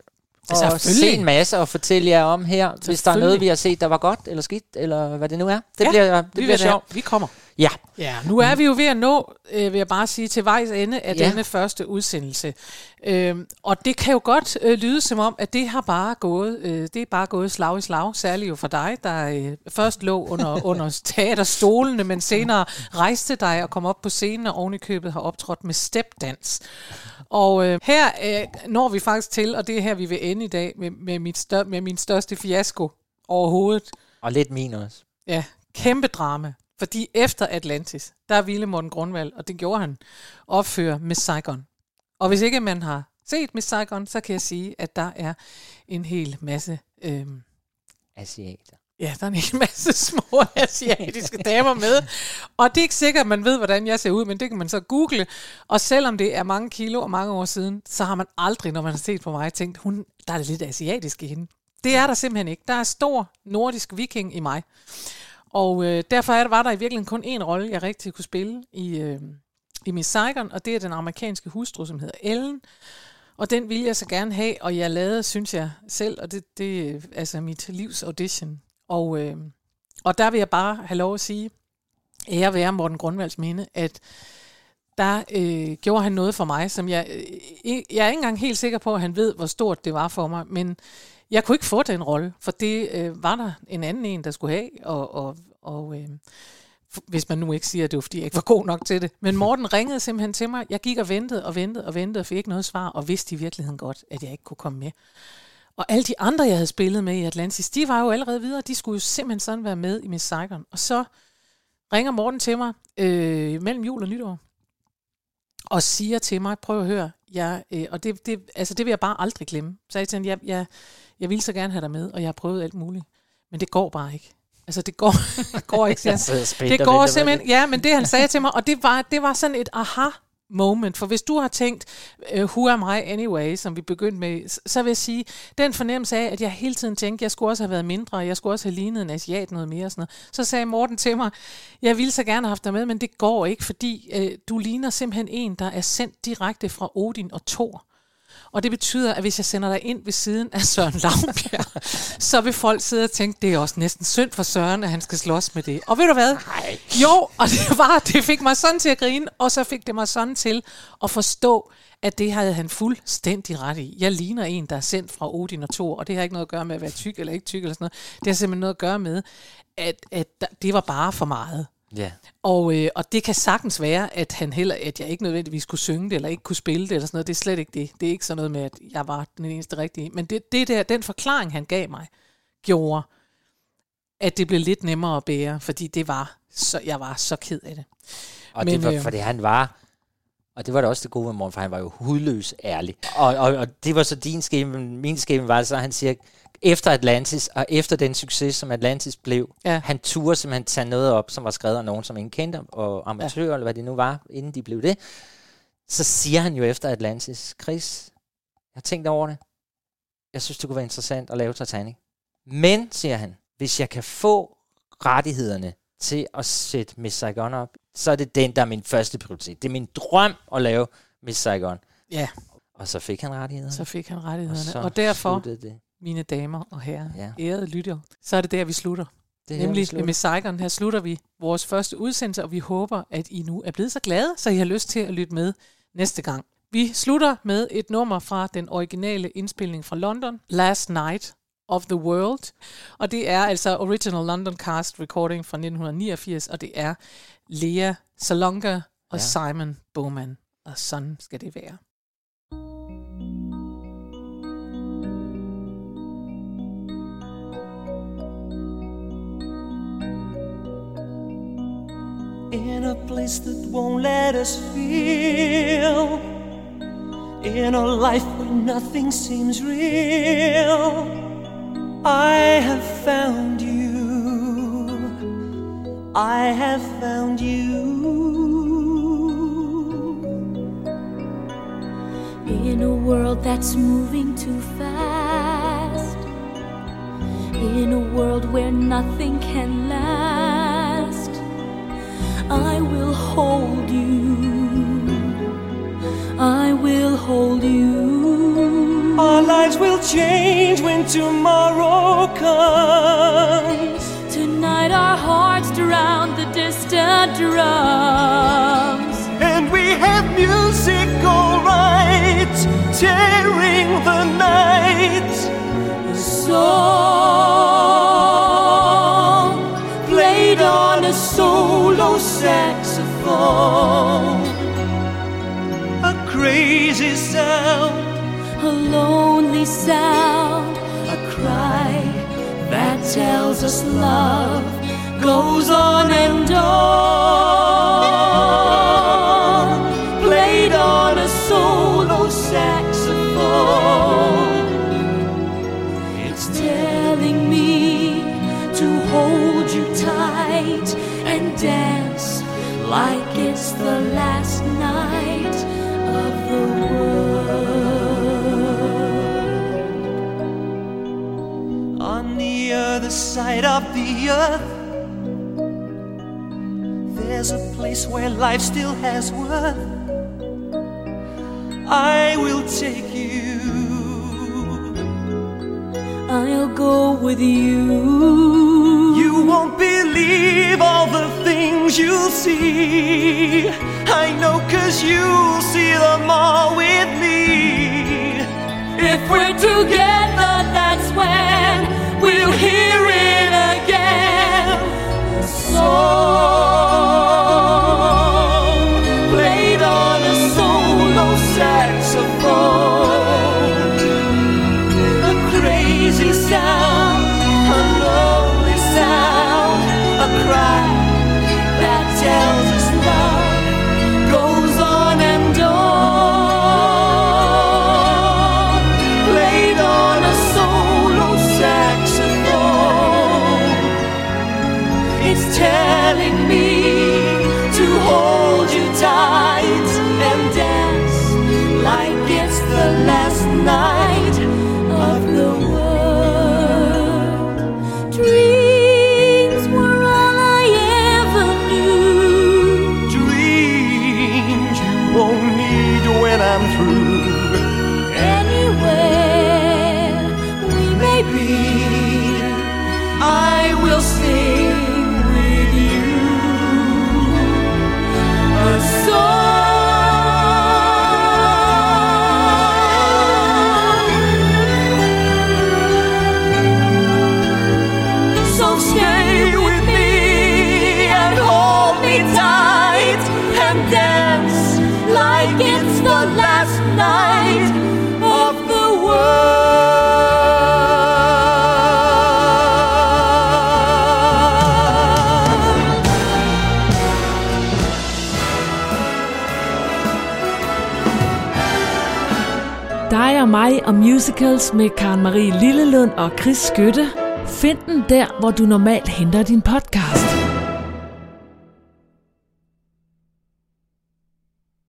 og se en masse og fortælle jer om her, hvis der er noget, vi har set, der var godt eller skidt, eller hvad det nu er. Det Ja, bliver, det bliver sjovt. Vi kommer. Ja. Ja, nu er vi jo ved at nå, øh, vil jeg bare sige, til vejs ende af Ja. denne første udsendelse. Øhm, og det kan jo godt øh, lyde som om, at det har bare gået, øh, det er bare gået slag i slag, særligt jo for dig, der øh, først lå under, <laughs> under teaterstolene, men senere rejste dig og kom op på scenen og oven i købet har optrådt med stepdans. Og øh, her øh, når vi faktisk til, og det er her, vi vil ende i dag, med, med, mit stør, med min største fiasko overhovedet. Og lidt min også. Ja, kæmpe drama. Fordi efter Atlantis, der ville Morten Grundvald, og det gjorde han, opføre Miss Saigon. Og hvis ikke man har set Miss Saigon, så kan jeg sige, at der er en hel masse... Øhm, Asiater. Ja, der er en hel masse små <laughs> asiatiske damer med. Og det er ikke sikkert, at man ved, hvordan jeg ser ud, men det kan man så google. Og selvom det er mange kilo og mange år siden, så har man aldrig, når man har set på mig, tænkt, hun, der er lidt asiatisk i hende. Det er der simpelthen ikke. Der er stor nordisk viking i mig. Og øh, derfor er var der i virkeligheden kun én rolle, jeg rigtig kunne spille i, øh, i Miss Saigon, og det er den amerikanske hustru, som hedder Ellen. Og den ville jeg så gerne have, og jeg lavede, synes jeg selv, og det, det er altså mit livs audition. Og, øh, og der vil jeg bare have lov at sige, ære være Morten Grundvalds minde, at der øh, gjorde han noget for mig, som jeg, øh, jeg er ikke engang helt sikker på, at han ved, hvor stort det var for mig, men jeg kunne ikke få den rolle, for det øh, var der en anden en, der skulle have, og, og, og øh, hvis man nu ikke siger, at det var, fordi jeg ikke var god nok til det. Men Morten ringede simpelthen til mig. Jeg gik og ventede og ventede og ventede og fik ikke noget svar, og vidste i virkeligheden godt, at jeg ikke kunne komme med. Og alle de andre, jeg havde spillet med i Atlantis, de var jo allerede videre. De skulle jo simpelthen sådan være med i Miss Saigon. Og så ringer Morten til mig øh, mellem jul og nytår, og siger til mig, prøv at høre, jeg, øh, og det, det, altså det vil jeg bare aldrig glemme. Så jeg tænkte, jeg, jeg, jeg vil så gerne have dig med, og jeg har prøvet alt muligt. Men det går bare ikke. Altså det går, <laughs> det går ikke, Jeg Det går simpelthen, ja, men det han sagde til mig, og det var, det var sådan et aha moment, for hvis du har tænkt, øh, who am I anyway, som vi begyndte med, så vil jeg sige, den fornemmelse af, at jeg hele tiden tænkte, jeg skulle også have været mindre, jeg skulle også have lignet en asiat noget mere, og sådan noget. så sagde Morten til mig, jeg ville så gerne have haft dig med, men det går ikke, fordi øh, du ligner simpelthen en, der er sendt direkte fra Odin og Thor. Og det betyder, at hvis jeg sender dig ind ved siden af Søren Lavbjerg, så vil folk sidde og tænke, det er også næsten synd for Søren, at han skal slås med det. Og ved du hvad? Nej. Jo, og det var, det fik mig sådan til at grine, og så fik det mig sådan til at forstå, at det havde han fuldstændig ret i. Jeg ligner en, der er sendt fra Odin og Thor, og det har ikke noget at gøre med at være tyk eller ikke tyk eller sådan noget. Det har simpelthen noget at gøre med, at, at det var bare for meget. Ja. Og, øh, og det kan sagtens være, at han heller, at jeg ikke nødvendigvis kunne synge det, eller ikke kunne spille det, eller sådan noget. Det er slet ikke det. Det er ikke sådan noget med, at jeg var den eneste rigtige. Men det, det der, den forklaring, han gav mig, gjorde, at det blev lidt nemmere at bære, fordi det var så, jeg var så ked af det. Og Men, det var, øh, fordi han var, og det var da også det gode med Morten, for han var jo hudløs ærlig. Og, og, og det var så din skæbne, min skæbne var så, han siger, efter Atlantis, og efter den succes, som Atlantis blev, Ja. han turde simpelthen tage noget op, som var skrevet af nogen, som ingen kendte, og amatører, ja. eller hvad det nu var, inden de blev det. Så siger han jo efter Atlantis, Chris, jeg har tænkt over det. Jeg synes, det kunne være interessant at lave Titanic. Men, siger han, hvis jeg kan få rettighederne til at sætte Miss Saigon op, så er det den, der er min første prioritet. Det er min drøm at lave Miss Saigon. Ja. Og så fik han rettighederne. Så fik han rettighederne. Og, og derfor, det. Mine damer og herrer, Ja. ærede lytter, så er det der, vi slutter. Det her, vi Nemlig slutter. med Saigon. Her slutter vi vores første udsendelse, og vi håber, at I nu er blevet så glade, så I har lyst til at lytte med næste gang. Vi slutter med et nummer fra den originale indspilning fra London, Last Night of the World. Og det er altså Original London Cast Recording fra 1989, og det er Lea Salonga og ja. Simon Bowman. Og sådan skal det være. In a place that won't let us feel, in a life where nothing seems real. I have found you. I have found you. In a world that's moving too fast, in a world where nothing can last, I will hold you. I will hold you. Our lives will change when tomorrow comes. Tonight our hearts drown the distant drums. And we have music, alright, tearing the night. A lonely sound, a cry that tells us love goes on and on. of the earth. There's a place where life still has worth. I will take you. I'll go with you. You won't believe all the things you'll see. I know, cause you'll see them all with me. If we're together, that's when we'll hear. og musicals med Karen Marie Lillelund og Chris Skytte. Find den der, hvor du normalt henter din podcast.